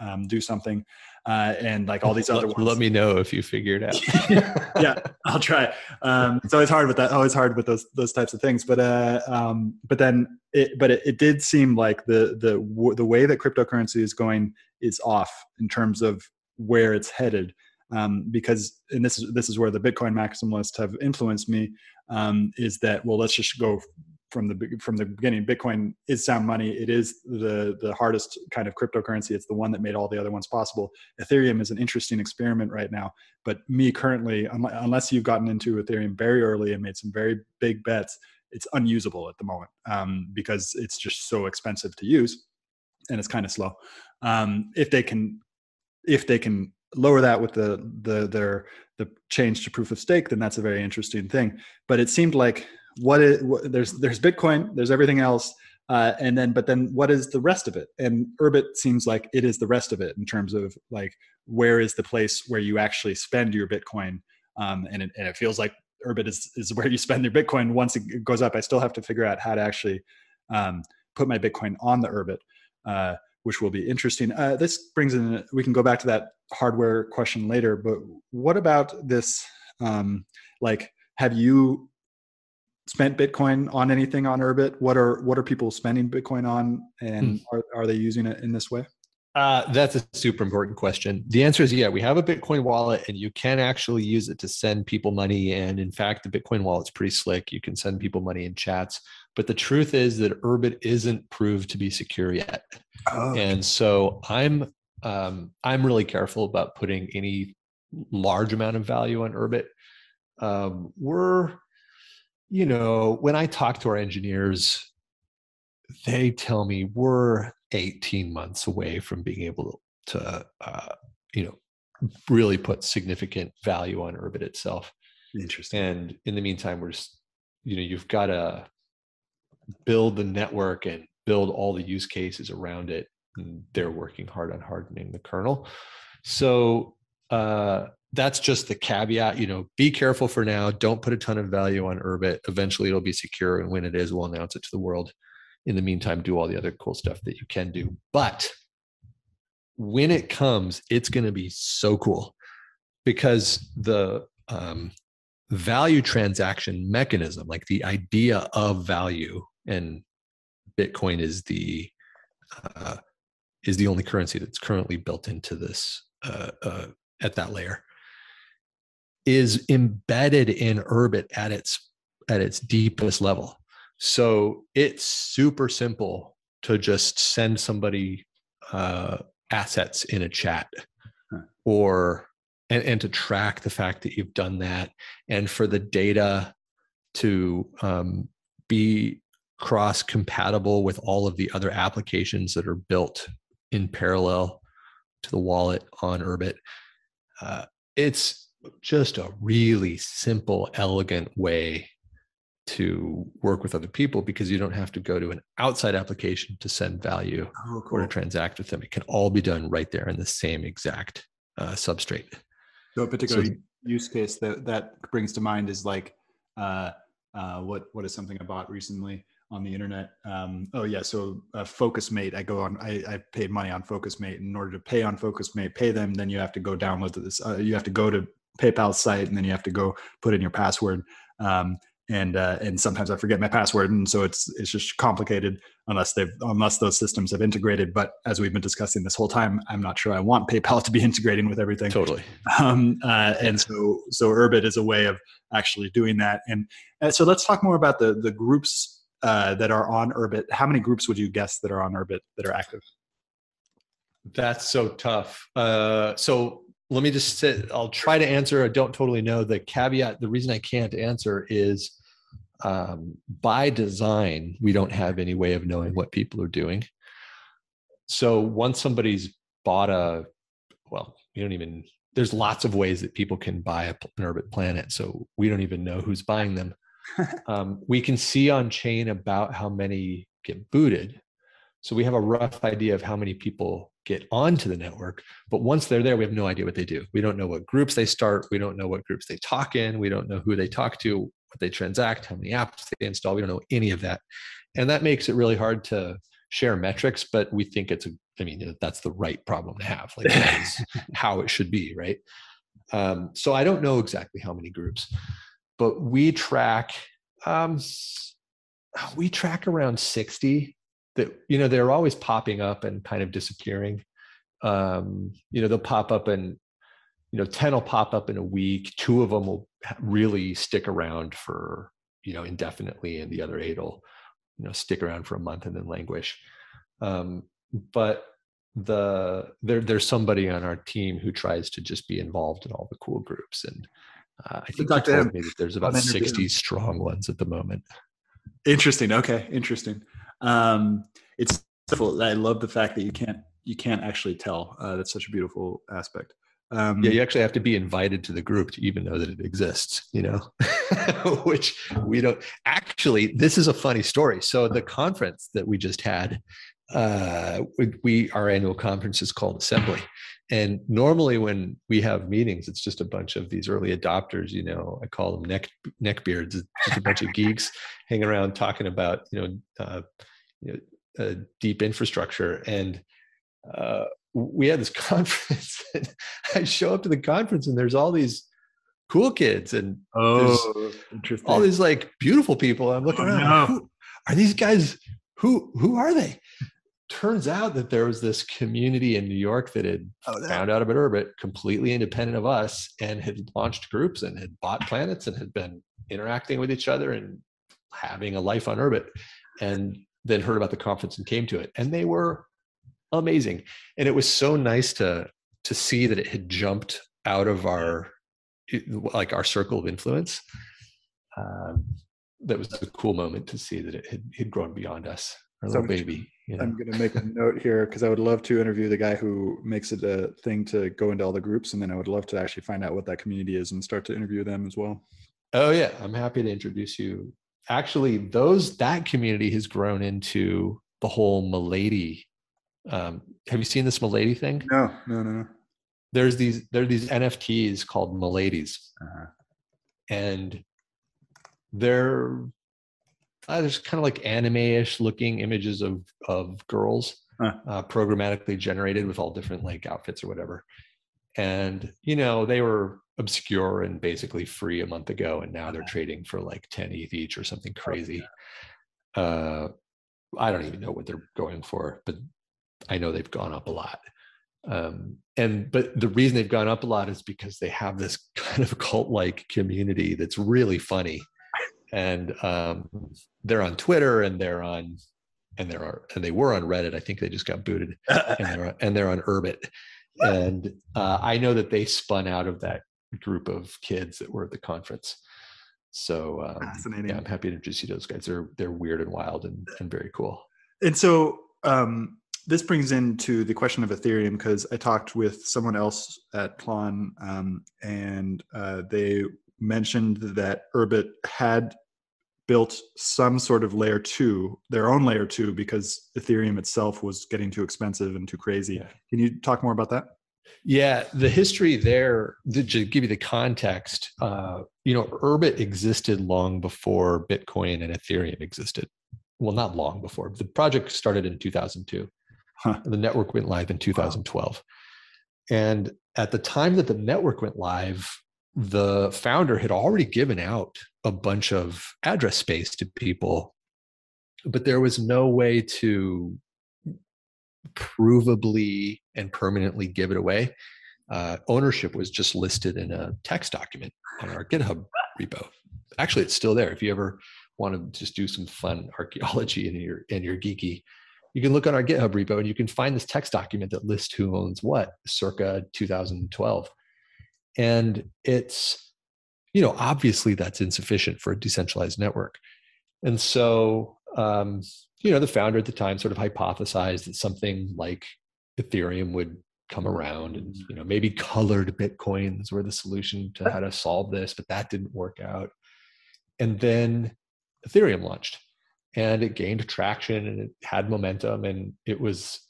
um, do something, uh, and like all these other let, ones. Let me know if you figure it out. yeah, I'll try. Um, it's always hard with that. Always hard with those those types of things. But uh, um, but then it but it, it did seem like the the the way that cryptocurrency is going is off in terms of where it's headed. Um, because and this is this is where the Bitcoin maximalists have influenced me. Um, is that well? Let's just go from the from the beginning bitcoin is sound money. It is the the hardest kind of cryptocurrency. It's the one that made all the other ones possible. Ethereum is an interesting experiment right now. But me currently unless you've gotten into ethereum very early and made some very big bets it's unusable at the moment um, because it's just so expensive to use and it's kind of slow. Um, if they can if they can lower that with the the their the change to proof of stake then that's a very interesting thing. But it seemed like what is what, there's there's bitcoin there's everything else uh, and then but then what is the rest of it? And urbit seems like it is the rest of it in terms of like where is the place where you actually spend your bitcoin? Um, and, it, and it feels like urbit is, is where you spend your bitcoin. Once it goes up i still have to figure out how to actually um, put my bitcoin on the urbit uh, which will be interesting. Uh, this brings in we can go back to that hardware question later but what about this um, like have you spent Bitcoin on anything on Urbit? What are what are people spending Bitcoin on, and hmm. are, are they using it in this way? Uh, that's a super important question. The answer is yeah. We have a Bitcoin wallet, and you can actually use it to send people money. And in fact, the Bitcoin wallet's pretty slick. You can send people money in chats. But the truth is that Urbit isn't proved to be secure yet. Oh. And so I'm um, I'm really careful about putting any large amount of value on Urbit. Um, we're you know, when I talk to our engineers, they tell me we're 18 months away from being able to, uh, you know, really put significant value on Urbit itself. Interesting. And in the meantime, we're just, you know, you've got to build the network and build all the use cases around it. And they're working hard on hardening the kernel. So, uh, that's just the caveat. You know, be careful for now. Don't put a ton of value on Urbit. Eventually, it'll be secure, and when it is, we'll announce it to the world. In the meantime, do all the other cool stuff that you can do. But when it comes, it's going to be so cool because the um, value transaction mechanism, like the idea of value, and Bitcoin is the uh, is the only currency that's currently built into this uh, uh, at that layer is embedded in Urbit at its at its deepest level. So it's super simple to just send somebody uh, assets in a chat huh. or and, and to track the fact that you've done that and for the data to um, be cross compatible with all of the other applications that are built in parallel to the wallet on Urbit. Uh, it's just a really simple, elegant way to work with other people because you don't have to go to an outside application to send value oh, cool. or to transact with them. It can all be done right there in the same exact uh, substrate. So a particular so, use case that that brings to mind is like uh, uh, what what is something I bought recently on the internet. Um, oh yeah, so uh, FocusMate. I go on. I, I paid money on FocusMate. In order to pay on FocusMate, pay them, then you have to go download this. Uh, you have to go to PayPal site, and then you have to go put in your password. Um, and uh, and sometimes I forget my password, and so it's it's just complicated unless they've unless those systems have integrated. But as we've been discussing this whole time, I'm not sure I want PayPal to be integrating with everything. Totally. Um, uh, and so so Urbit is a way of actually doing that. And, and so let's talk more about the the groups uh, that are on Urbit. How many groups would you guess that are on Urbit that are active? That's so tough. Uh, so let me just say, I'll try to answer. I don't totally know. The caveat, the reason I can't answer is um, by design, we don't have any way of knowing what people are doing. So once somebody's bought a, well, we don't even, there's lots of ways that people can buy an Urbit planet. So we don't even know who's buying them. um, we can see on chain about how many get booted. So we have a rough idea of how many people get onto the network. But once they're there, we have no idea what they do. We don't know what groups they start. We don't know what groups they talk in. We don't know who they talk to, what they transact, how many apps they install. We don't know any of that. And that makes it really hard to share metrics, but we think it's a I mean, that's the right problem to have. Like that is how it should be, right? Um, so I don't know exactly how many groups, but we track um, we track around 60 that you know they're always popping up and kind of disappearing. Um, you know, they'll pop up and you know 10 will pop up in a week. Two of them will really stick around for you know indefinitely and the other eight will you know stick around for a month and then languish. Um, but the there there's somebody on our team who tries to just be involved in all the cool groups and uh, i think he told me that there's about 60 strong ones at the moment. Interesting. Okay. Interesting um, it's i love the fact that you can't you can't actually tell uh, that's such a beautiful aspect um, yeah, you actually have to be invited to the group to even know that it exists, you know, which we don't actually. This is a funny story. So, the conference that we just had, uh, we, we our annual conference is called Assembly. And normally, when we have meetings, it's just a bunch of these early adopters. You know, I call them neck neckbeards. It's just a bunch of geeks hanging around talking about you know, uh, you know uh, deep infrastructure. And uh, we had this conference and I show up to the conference and there's all these cool kids and oh, all these like beautiful people. I'm looking oh, around. No. Who, are these guys? Who who are they? Turns out that there was this community in New York that had oh, no. found out about Urbit, completely independent of us, and had launched groups and had bought planets and had been interacting with each other and having a life on Urbit, and then heard about the conference and came to it. And they were amazing and it was so nice to to see that it had jumped out of our like our circle of influence um, that was a cool moment to see that it had, had grown beyond us so little baby you know? i'm going to make a note here because i would love to interview the guy who makes it a thing to go into all the groups and then i would love to actually find out what that community is and start to interview them as well oh yeah i'm happy to introduce you actually those that community has grown into the whole milady um, have you seen this Milady thing? No, no, no, no. There's these there are these NFTs called Miladies, uh-huh. and they're uh, there's kind of like anime-ish looking images of of girls huh. uh, programmatically generated with all different like outfits or whatever. And you know they were obscure and basically free a month ago, and now they're trading for like 10 ETH each or something crazy. Uh, I don't even know what they're going for, but I know they've gone up a lot. Um, and but the reason they've gone up a lot is because they have this kind of cult-like community that's really funny, and um, they're on Twitter and they're on and they're and they were on Reddit. I think they just got booted, and they're and they're on Urbit. And uh, I know that they spun out of that group of kids that were at the conference. So um, fascinating. Yeah, I'm happy to introduce you to those guys. They're they're weird and wild and, and very cool. And so um, this brings into the question of Ethereum because I talked with someone else at Tlon um, and uh, they mentioned that Urbit had built some sort of layer two, their own layer two, because Ethereum itself was getting too expensive and too crazy. Yeah. Can you talk more about that? Yeah, the history there, to give you the context, uh, you know, Urbit existed long before Bitcoin and Ethereum existed. Well, not long before. The project started in 2002. Huh. The network went live in 2012. Wow. And at the time that the network went live, the founder had already given out a bunch of address space to people, but there was no way to provably and permanently give it away. Uh, ownership was just listed in a text document on our GitHub repo. Actually, it's still there. If you ever want to just do some fun archaeology in your in your geeky you can look on our GitHub repo and you can find this text document that lists who owns what circa 2012. And it's, you know, obviously that's insufficient for a decentralized network. And so, um, you know, the founder at the time sort of hypothesized that something like Ethereum would come around and, you know, maybe colored Bitcoins were the solution to how to solve this, but that didn't work out. And then Ethereum launched and it gained traction and it had momentum and it was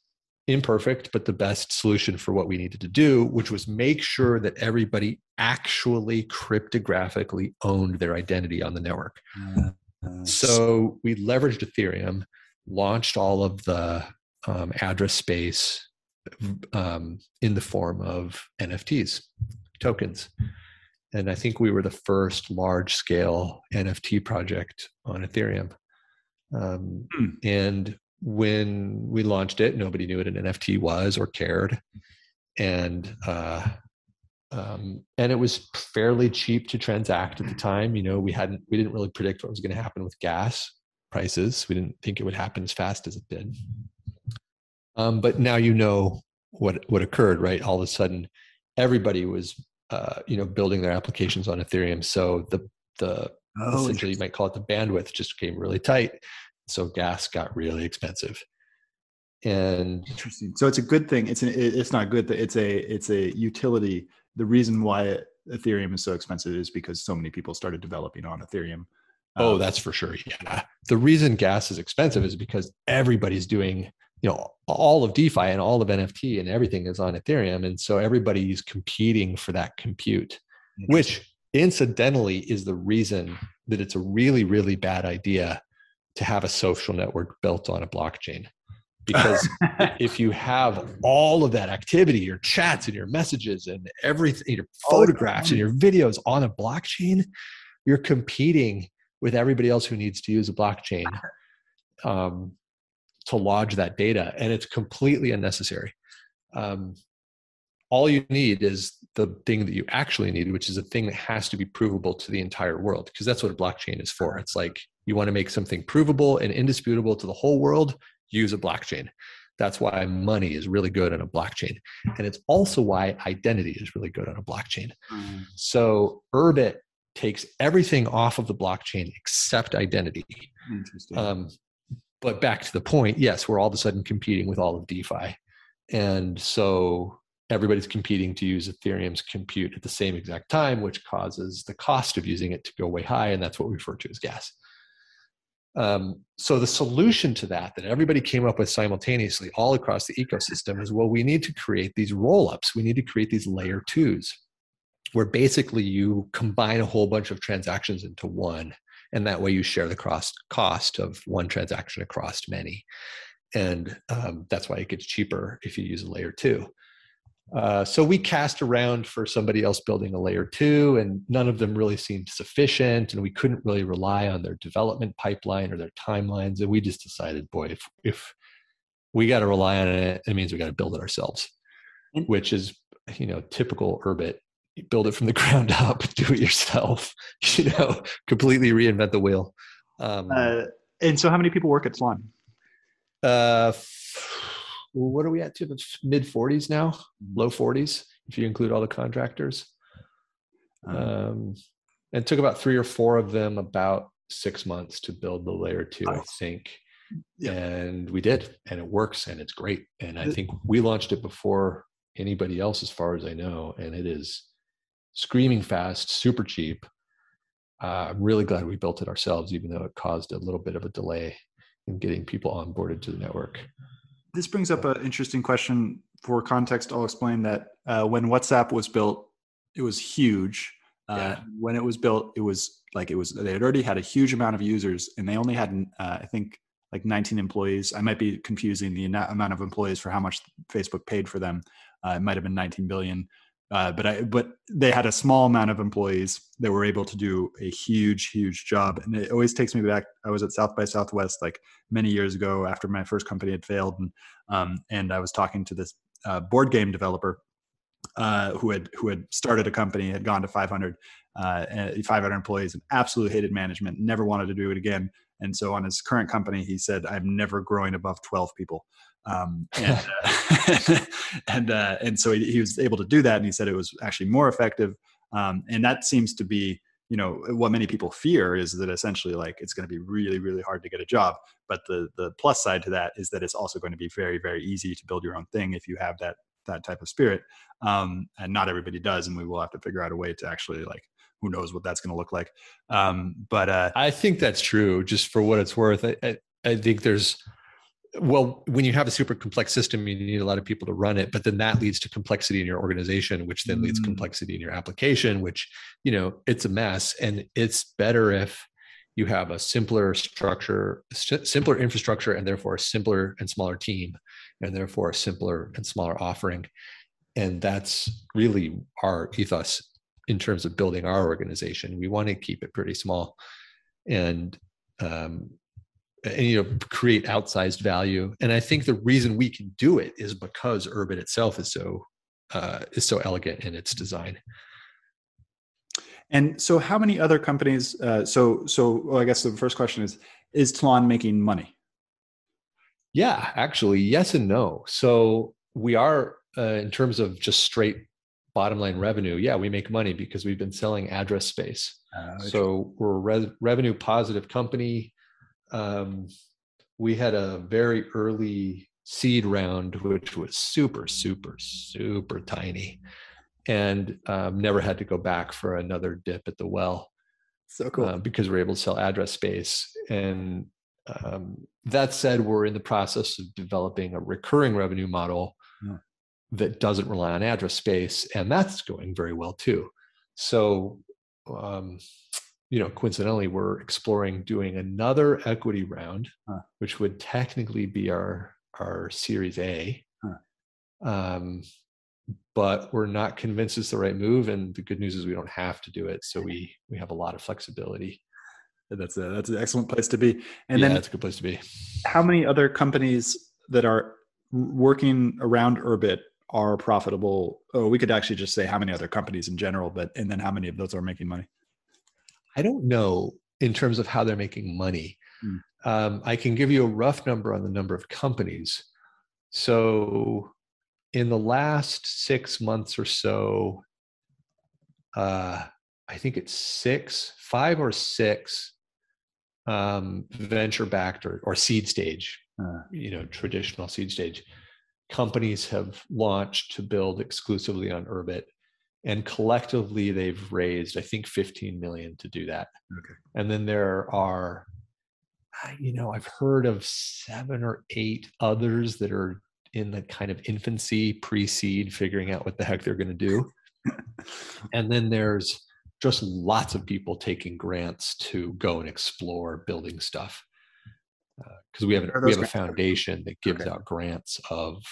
imperfect but the best solution for what we needed to do which was make sure that everybody actually cryptographically owned their identity on the network uh, so we leveraged ethereum launched all of the um, address space um, in the form of NFTs, tokens. And I think we were the first large scale NFT project on Ethereum. Um, hmm. And when we launched it, nobody knew what an NFT was or cared. And uh, um, and it was fairly cheap to transact at the time. You know, we hadn't we didn't really predict what was going to happen with gas prices. We didn't think it would happen as fast as it did. Um, but now you know what what occurred, right? All of a sudden, everybody was uh, you know building their applications on Ethereum. So the the oh, essentially you might call it the bandwidth just came really tight. So gas got really expensive. And interesting. So it's a good thing. It's an, it's not good. That it's a it's a utility. The reason why Ethereum is so expensive is because so many people started developing on Ethereum. Oh, um, that's for sure. Yeah. The reason gas is expensive is because everybody's doing you know all of defi and all of nft and everything is on ethereum and so everybody's competing for that compute which incidentally is the reason that it's a really really bad idea to have a social network built on a blockchain because if you have all of that activity your chats and your messages and everything your photographs and your videos on a blockchain you're competing with everybody else who needs to use a blockchain um, to lodge that data, and it's completely unnecessary. Um, all you need is the thing that you actually need, which is a thing that has to be provable to the entire world, because that's what a blockchain is for. It's like you want to make something provable and indisputable to the whole world, use a blockchain. That's why money is really good on a blockchain. And it's also why identity is really good on a blockchain. Mm. So Urbit takes everything off of the blockchain except identity. Interesting. Um, but back to the point, yes, we're all of a sudden competing with all of DeFi. And so everybody's competing to use Ethereum's compute at the same exact time, which causes the cost of using it to go way high. And that's what we refer to as gas. Um, so the solution to that, that everybody came up with simultaneously all across the ecosystem, is well, we need to create these roll ups. We need to create these layer twos, where basically you combine a whole bunch of transactions into one and that way you share the cost cost of one transaction across many and um, that's why it gets cheaper if you use a layer two uh, so we cast around for somebody else building a layer two and none of them really seemed sufficient and we couldn't really rely on their development pipeline or their timelines and we just decided boy if, if we got to rely on it it means we got to build it ourselves which is you know typical urbit build it from the ground up, do it yourself, you know, completely reinvent the wheel. Um, uh, and so, how many people work at Swan? Uh, what are we at to the mid 40s now, mm-hmm. low 40s, if you include all the contractors. Uh-huh. Um, and took about three or four of them about six months to build the layer two. I think. Yeah. And we did, and it works and it's great. And I think we launched it before anybody else, as far as I know, and it is screaming fast, super cheap. Uh, I'm really glad we built it ourselves, even though it caused a little bit of a delay in getting people onboarded to the network. This brings up an interesting question. For context, I'll explain that uh, when WhatsApp was built, it was huge. Uh, yeah. When it was built, it was like it was they had already had a huge amount of users, and they only had uh, I think like 19 employees. I might be confusing the amount of employees for how much Facebook paid for them. Uh, it might have been 19 billion. Uh, but I but they had a small amount of employees that were able to do a huge huge job. And it always takes me back i was at south by southwest like many years ago after my first company had failed. And um, and i was talking to this uh, board game developer uh, who had who had started a company had gone to 500 uh, 500 employees and absolutely hated management never wanted to do it again. And so on his current company he said i'm never growing above 12 people um, and uh, and, uh, and so he, he, was able to do that, and he said it was actually more effective. Um, and that seems to be, you know, what many people fear is that essentially like it's going to be really, really hard to get a job. But the the plus side to that is that it's also going to be very, very easy to build your own thing if you have that that type of spirit. Um, and not everybody does, and we will have to figure out a way to actually like who knows what that's going to look like. Um, but uh, I think that's true. Just for what it's worth, I, I, I think there's well when you have a super complex system you need a lot of people to run it but then that leads to complexity in your organization which then mm. leads complexity in your application which you know it's a mess and it's better if you have a simpler structure simpler infrastructure and therefore a simpler and smaller team and therefore a simpler and smaller offering. And that's really our ethos in terms of building our organization. We want to keep it pretty small and, um, and you know create outsized value. And I think the reason we can do it is because Urbit itself is so uh, is so elegant in its design. And so, how many other companies? Uh, so, so well, I guess the first question is: Is Tlon making money? Yeah, actually, yes and no. So we are, uh, in terms of just straight bottom line revenue. Yeah, we make money because we've been selling address space. Uh, so we're a re- revenue positive company. Um, we had a very early seed round, which was super, super, super tiny and um, never had to go back for another dip at the well. So cool. Uh, because we're able to sell address space. And um, that said, we're in the process of developing a recurring revenue model yeah. that doesn't rely on address space. And that's going very well too. So, um, you know, coincidentally, we're exploring doing another equity round, huh. which would technically be our our Series A. Huh. Um, but we're not convinced it's the right move. And the good news is we don't have to do it. So we we have a lot of flexibility. That's a that's an excellent place to be. And yeah, then that's a good place to be. How many other companies that are working around Urbit are profitable? Oh, we could actually just say how many other companies in general, but and then how many of those are making money? I don't know in terms of how they're making money. Mm. Um, I can give you a rough number on the number of companies. So in the last six months or so, uh, I think it's six, five or six um, venture backed or, or seed stage, uh, you know, traditional seed stage companies have launched to build exclusively on Urbit. And collectively, they've raised, I think, 15 million to do that. Okay. And then there are, you know, I've heard of seven or eight others that are in the kind of infancy pre-seed figuring out what the heck they're going to do and then there's just lots of people taking grants to go and explore building stuff because uh, we have, a, we have a foundation that gives okay. out grants of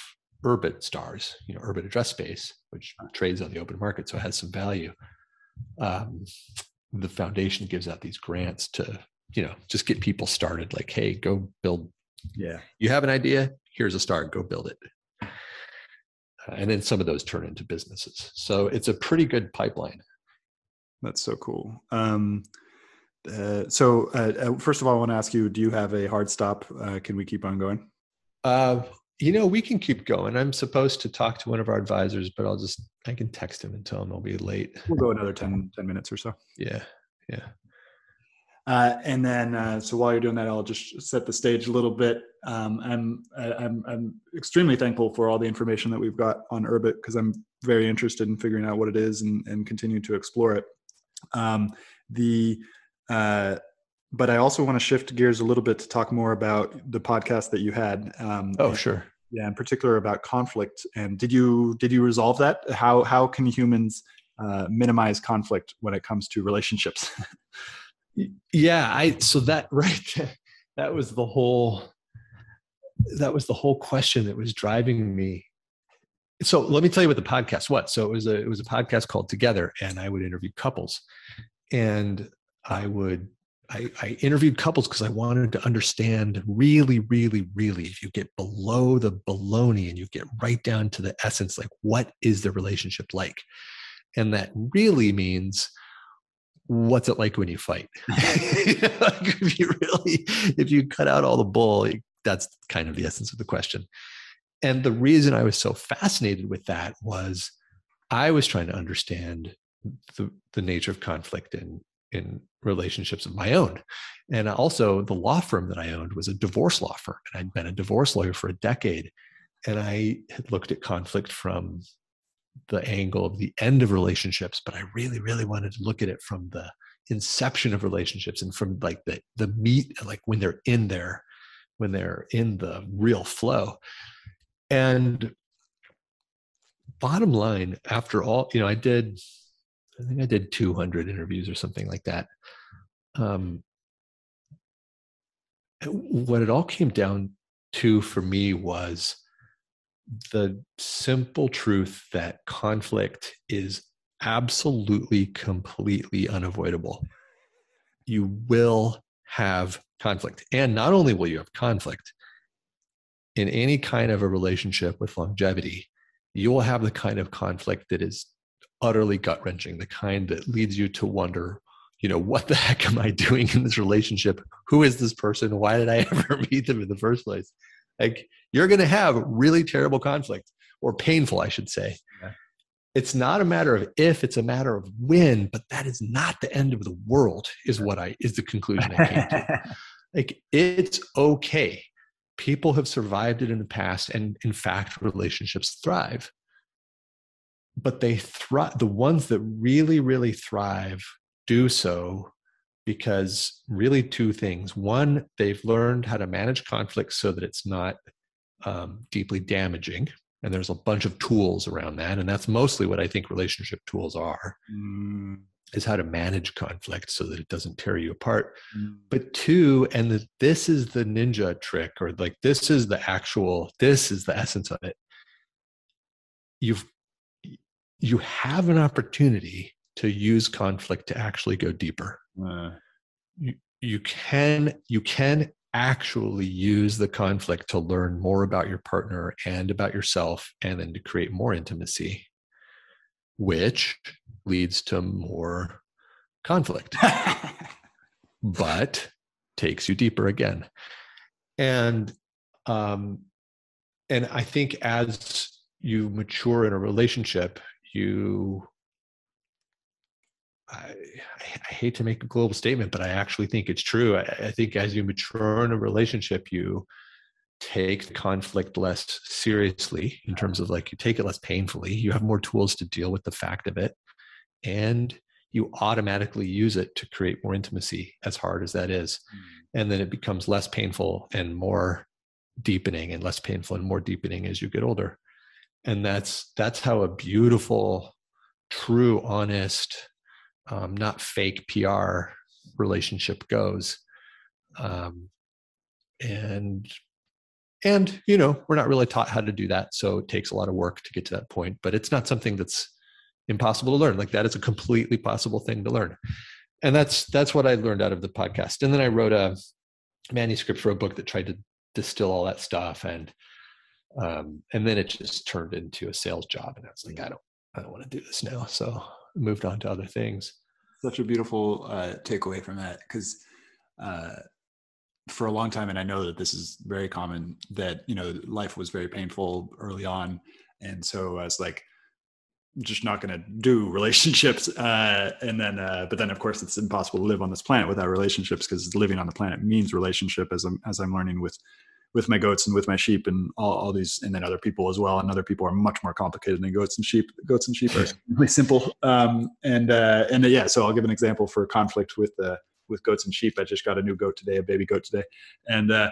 Urbit stars you know Urbit address space which trades on the open market so it has some value. Um, the foundation gives out these grants to you know just get people started like hey go build yeah. you have an idea? Here's a start go build it. Uh, and then some of those turn into businesses. So it's a pretty good pipeline. That's so cool. Um, uh, so uh, uh first of all i want to ask you do you have a hard stop? Uh, can we keep on going? Uh, you know we can keep going i'm supposed to talk to one of our advisors but i'll just i can text him and tell him i'll be late we'll go another 10, 10 minutes or so yeah yeah uh, and then, uh, so while you're doing that, I'll just set the stage a little bit. Um, I'm, I'm, I'm extremely thankful for all the information that we've got on Urbit because I'm very interested in figuring out what it is and, and continue to explore it. Um, the, uh, but I also want to shift gears a little bit to talk more about the podcast that you had. Um, oh, sure. Yeah, in particular about conflict. And did you did you resolve that? How how can humans uh, minimize conflict when it comes to relationships? yeah i so that right that was the whole that was the whole question that was driving me so let me tell you what the podcast was so it was a it was a podcast called together and i would interview couples and i would i, I interviewed couples because i wanted to understand really really really if you get below the baloney and you get right down to the essence like what is the relationship like and that really means what's it like when you fight? like if you really, if you cut out all the bull, that's kind of the essence of the question. And the reason I was so fascinated with that was I was trying to understand the, the nature of conflict in, in relationships of my own. And also, the law firm that I owned was a divorce law firm. And I'd been a divorce lawyer for a decade. And I had looked at conflict from the angle of the end of relationships, but I really, really wanted to look at it from the inception of relationships and from like the the meat, like when they're in there, when they're in the real flow. And bottom line, after all, you know, I did, I think I did 200 interviews or something like that. Um, what it all came down to for me was the simple truth that conflict is absolutely completely unavoidable you will have conflict and not only will you have conflict in any kind of a relationship with longevity you will have the kind of conflict that is utterly gut wrenching the kind that leads you to wonder you know what the heck am i doing in this relationship who is this person why did i ever meet them in the first place like you're going to have really terrible conflict or painful, I should say. Yeah. It's not a matter of if, it's a matter of when, but that is not the end of the world, is what I is the conclusion I came to. like it's okay. People have survived it in the past, and in fact, relationships thrive. But they thrive the ones that really, really thrive do so because really two things. One, they've learned how to manage conflict so that it's not um, deeply damaging. And there's a bunch of tools around that. And that's mostly what I think relationship tools are. Mm. Is how to manage conflict so that it doesn't tear you apart. Mm. But two, and the, this is the ninja trick, or like this is the actual, this is the essence of it. You've you have an opportunity to use conflict to actually go deeper. Uh, you, you can you can actually use the conflict to learn more about your partner and about yourself and then to create more intimacy which leads to more conflict. But takes you deeper again. And um and i think as you mature in a relationship you I, I, hate to make a global statement, but I actually think it's true. I, I, think as you mature in a relationship, you take the conflict less seriously in terms of like you take it less painfully. You have more tools to deal with the fact of it, and you automatically use it to create more intimacy, as hard as that is. Mm. And then it becomes less painful and more deepening, and less painful and more deepening as you get older. And that's that's how a beautiful, true, honest um, not fake PR relationship goes. Um, and and you know we're not really taught how to do that, so it takes a lot of work to get to that point. But it's not something that's impossible to learn. Like that is a completely possible thing to learn, and that's that's what I learned out of the podcast. And then I wrote a manuscript for a book that tried to distill all that stuff and um, and then it just turned into a sales job and i was like i don't i don't want to do this now so moved on to other things. Such a beautiful uh, takeaway from that because uh, for a long time, and I know that this is very common, that you know life was very painful early on, and so I was like, just not going to do relationships uh, and then uh, but then of course it's impossible to live on this planet without relationships because living on the planet means relationship as i'm as i'm learning with with my goats and with my sheep and all, all these and then other people as well. And other people are much more complicated than goats and sheep goats and sheep are really simple. Um, and uh, and uh, yeah so i'll give an example for conflict with uh, with goats and sheep. I just got a new goat today a baby goat today. And uh,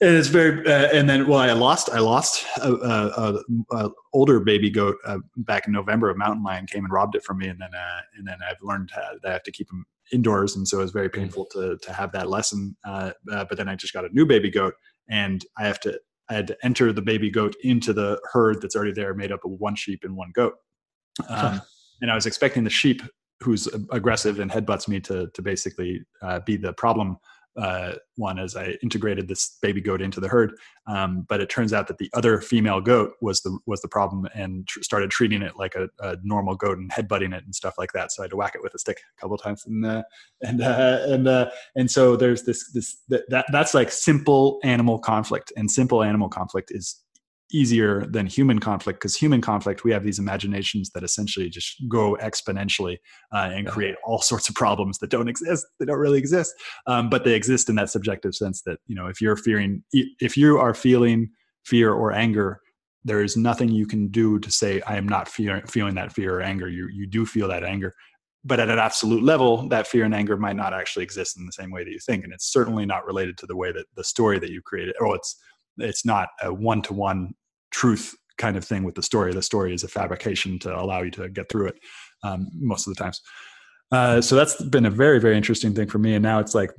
and it's very uh, and then well i lost i lost a, a, a older baby goat uh, back in november. A mountain lion came and robbed it from me. And then uh, and then i've learned that i have to keep him indoors. And so it was very mm. painful to to have that lesson. Uh, uh, but then i just got a new baby goat and I have to I had to enter the baby goat into the herd that's already there, made up of one sheep and one goat. Um, and I was expecting the sheep who's aggressive and headbutts me to to basically uh, be the problem uh, one as I integrated this baby goat into the herd. Um, but it turns out that the other female goat was the was the problem and tr- started treating it like a, a, normal goat and headbutting it and stuff like that. So I had to whack it with a stick a couple times and uh, and uh, and uh, and so there's this this that that's like simple animal conflict and simple animal conflict is easier than human conflict because human conflict we have these imaginations that essentially just go exponentially uh, and create all sorts of problems that don't exist they don't really exist um, but they exist in that subjective sense that you know if you're fearing if you are feeling fear or anger there is nothing you can do to say i am not fear, feeling that fear or anger. You you do feel that anger but at an absolute level that fear and anger might not actually exist in the same way that you think and it's certainly not related to the way that the story that you created or it's it's not a one-to-one truth kind of thing with the story. The story is a fabrication to allow you to get through it um, most of the times. Uh, so that's been a very very interesting thing for me. And now it's like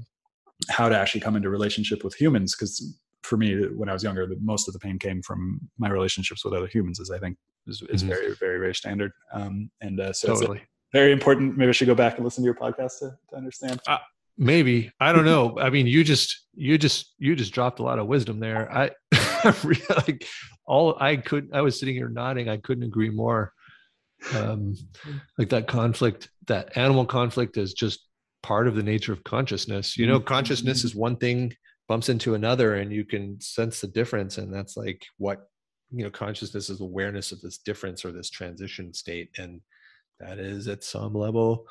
how to actually come into relationship with humans because for me when I was younger, the, most of the pain came from my relationships with other humans, as I think is, is mm-hmm. very, very, very standard. Um, and uh, so totally. it's very important. Maybe I should go back and listen to your podcast to, to understand. Uh, maybe I don't know. I mean, you just, you just, you just dropped a lot of wisdom there. I really like all I could. I was sitting here nodding. I couldn't agree more. Um, like that conflict, that animal conflict is just part of the nature of consciousness. You know, consciousness is one thing bumps into another and you can sense the difference and that's like what you know consciousness is awareness of this difference or this transition state and that is at some level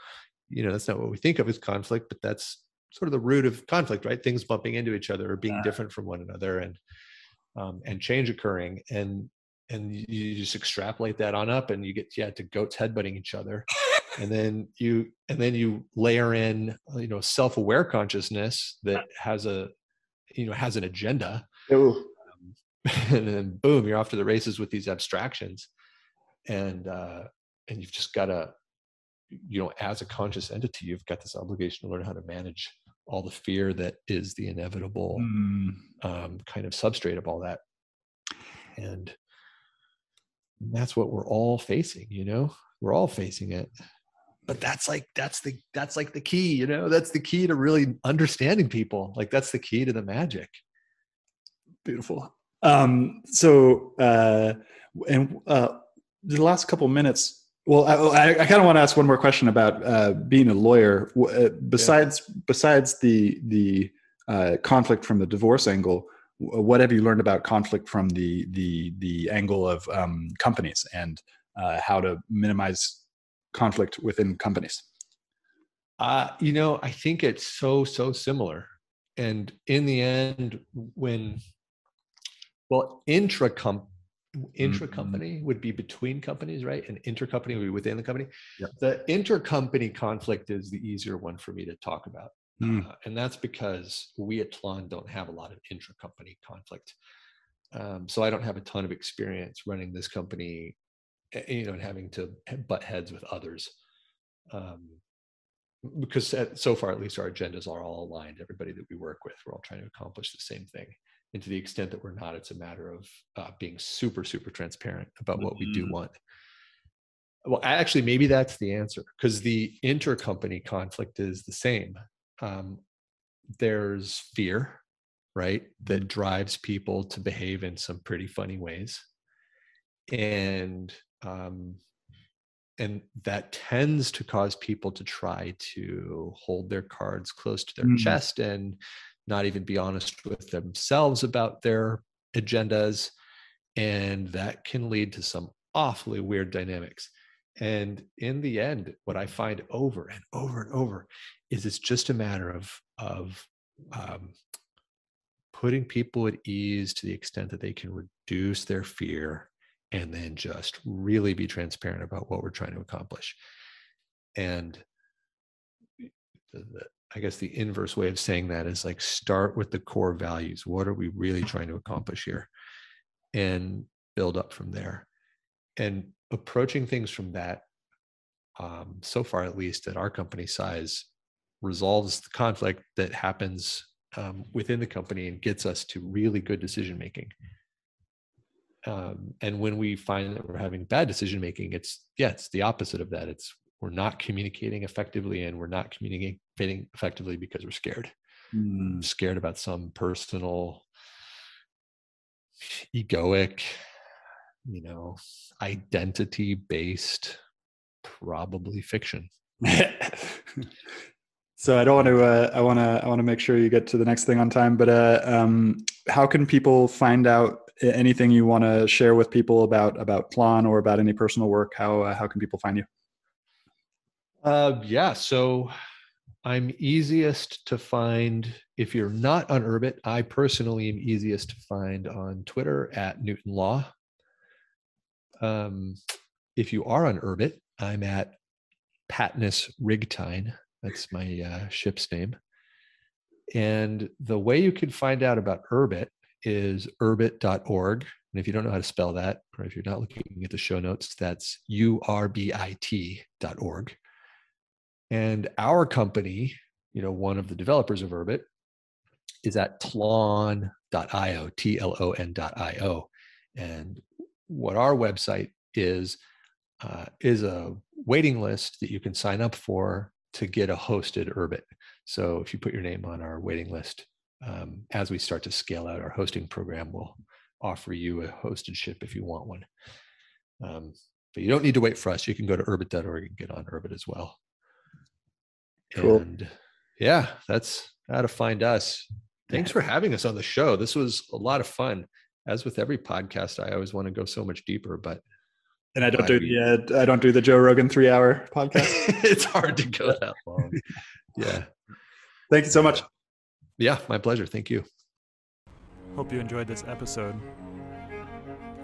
you know that's not what we think of as conflict but that's sort of the root of conflict right things bumping into each other or being different from one another and um, and change occurring and and you just extrapolate that on up and you get yeah to goats headbutting each other and then you and then you layer in you know self-aware consciousness that has a you know has an agenda um, and then boom you're off to the races with these abstractions and uh and you've just got to you know as a conscious entity you've got this obligation to learn how to manage all the fear that is the inevitable mm. um, kind of substrate of all that. And that's what we're all facing you know? We're all facing it. But that's like that's the that's like the key you know? That's the key to really understanding people. Like that's the key to the magic. Beautiful. Um so uh and uh the last couple minutes well, I, I kind of want to ask one more question about uh, being a lawyer. Uh, besides, yeah. besides the the uh, conflict from the divorce angle, what have you learned about conflict from the the the angle of um, companies and uh, how to minimize conflict within companies? Uh, you know, I think it's so so similar, and in the end, when well, intra intra mm-hmm. company would be between companies, right? And intercompany would be within the company. Yep. The intercompany conflict is the easier one for me to talk about. Mm. Uh, and that's because we at Tlon don't have a lot of intra-company conflict. Um, so I don't have a ton of experience running this company, eh, you know, and having to butt heads with others. Um, because so far, at least, our agendas are all aligned. Everybody that we work with, we're all trying to accomplish the same thing and to the extent that we're not it's a matter of uh, being super super transparent about what mm-hmm. we do mm-hmm. want well actually maybe that's the answer because the intercompany conflict is the same um, there's fear right that mm-hmm. drives people to behave in some pretty funny ways and um, and that tends to cause people to try to hold their cards close to their mm. chest and not even be honest with themselves about their agendas. And that can lead to some awfully weird dynamics. And in the end, what I find over and over and over is it's just a matter of, of um, putting people at ease to the extent that they can reduce their fear and then just really be transparent about what we're trying to accomplish. And the, I guess the inverse way of saying that is like start with the core values. What are we really trying to accomplish here? And build up from there. And approaching things from that, um, so far at least at our company size, resolves the conflict that happens um, within the company and gets us to really good decision making. Um, and when we find that we're having bad decision making, it's yeah, it's the opposite of that. It's we're not communicating effectively and we're not communicating effectively because we're scared. Mm. scared about some personal egoic you know identity based probably fiction. So i don't want to uh, i want to i want to make sure you get to the next thing on time but uh, um, how can people find out anything you want to share with people about about Tlon or about any personal work? How uh, how can people find you uh, yeah. So I'm easiest to find if you're not on Urbit. I personally am easiest to find on Twitter at Newton Law. Um, if you are on Urbit, I'm at Patnus Rigtine. That's my uh, ship's name. And the way you can find out about Urbit is urbit.org. And if you don't know how to spell that, or if you're not looking at the show notes, that's U-R-B-I-T.org. And our company, you know, one of the developers of Urbit, is at tlon.io, T L O N.io. And what our website is, uh, is a waiting list that you can sign up for to get a hosted Urbit. So if you put your name on our waiting list, um, as we start to scale out our hosting program, we'll offer you a hosted ship if you want one. Um, but you don't need to wait for us. You can go to urbit.org and get on Urbit as well. Cool. And yeah, that's how to find us. Thanks for having us on the show. This was a lot of fun. As with every podcast, I always want to go so much deeper, but and I don't do the uh, I don't do the Joe Rogan three hour podcast. it's hard to go that long. Yeah. Thank you so much. Yeah, my pleasure. Thank you. Hope you enjoyed this episode.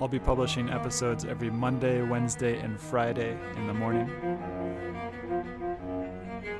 I'll be publishing episodes every Monday, Wednesday, and Friday in the morning.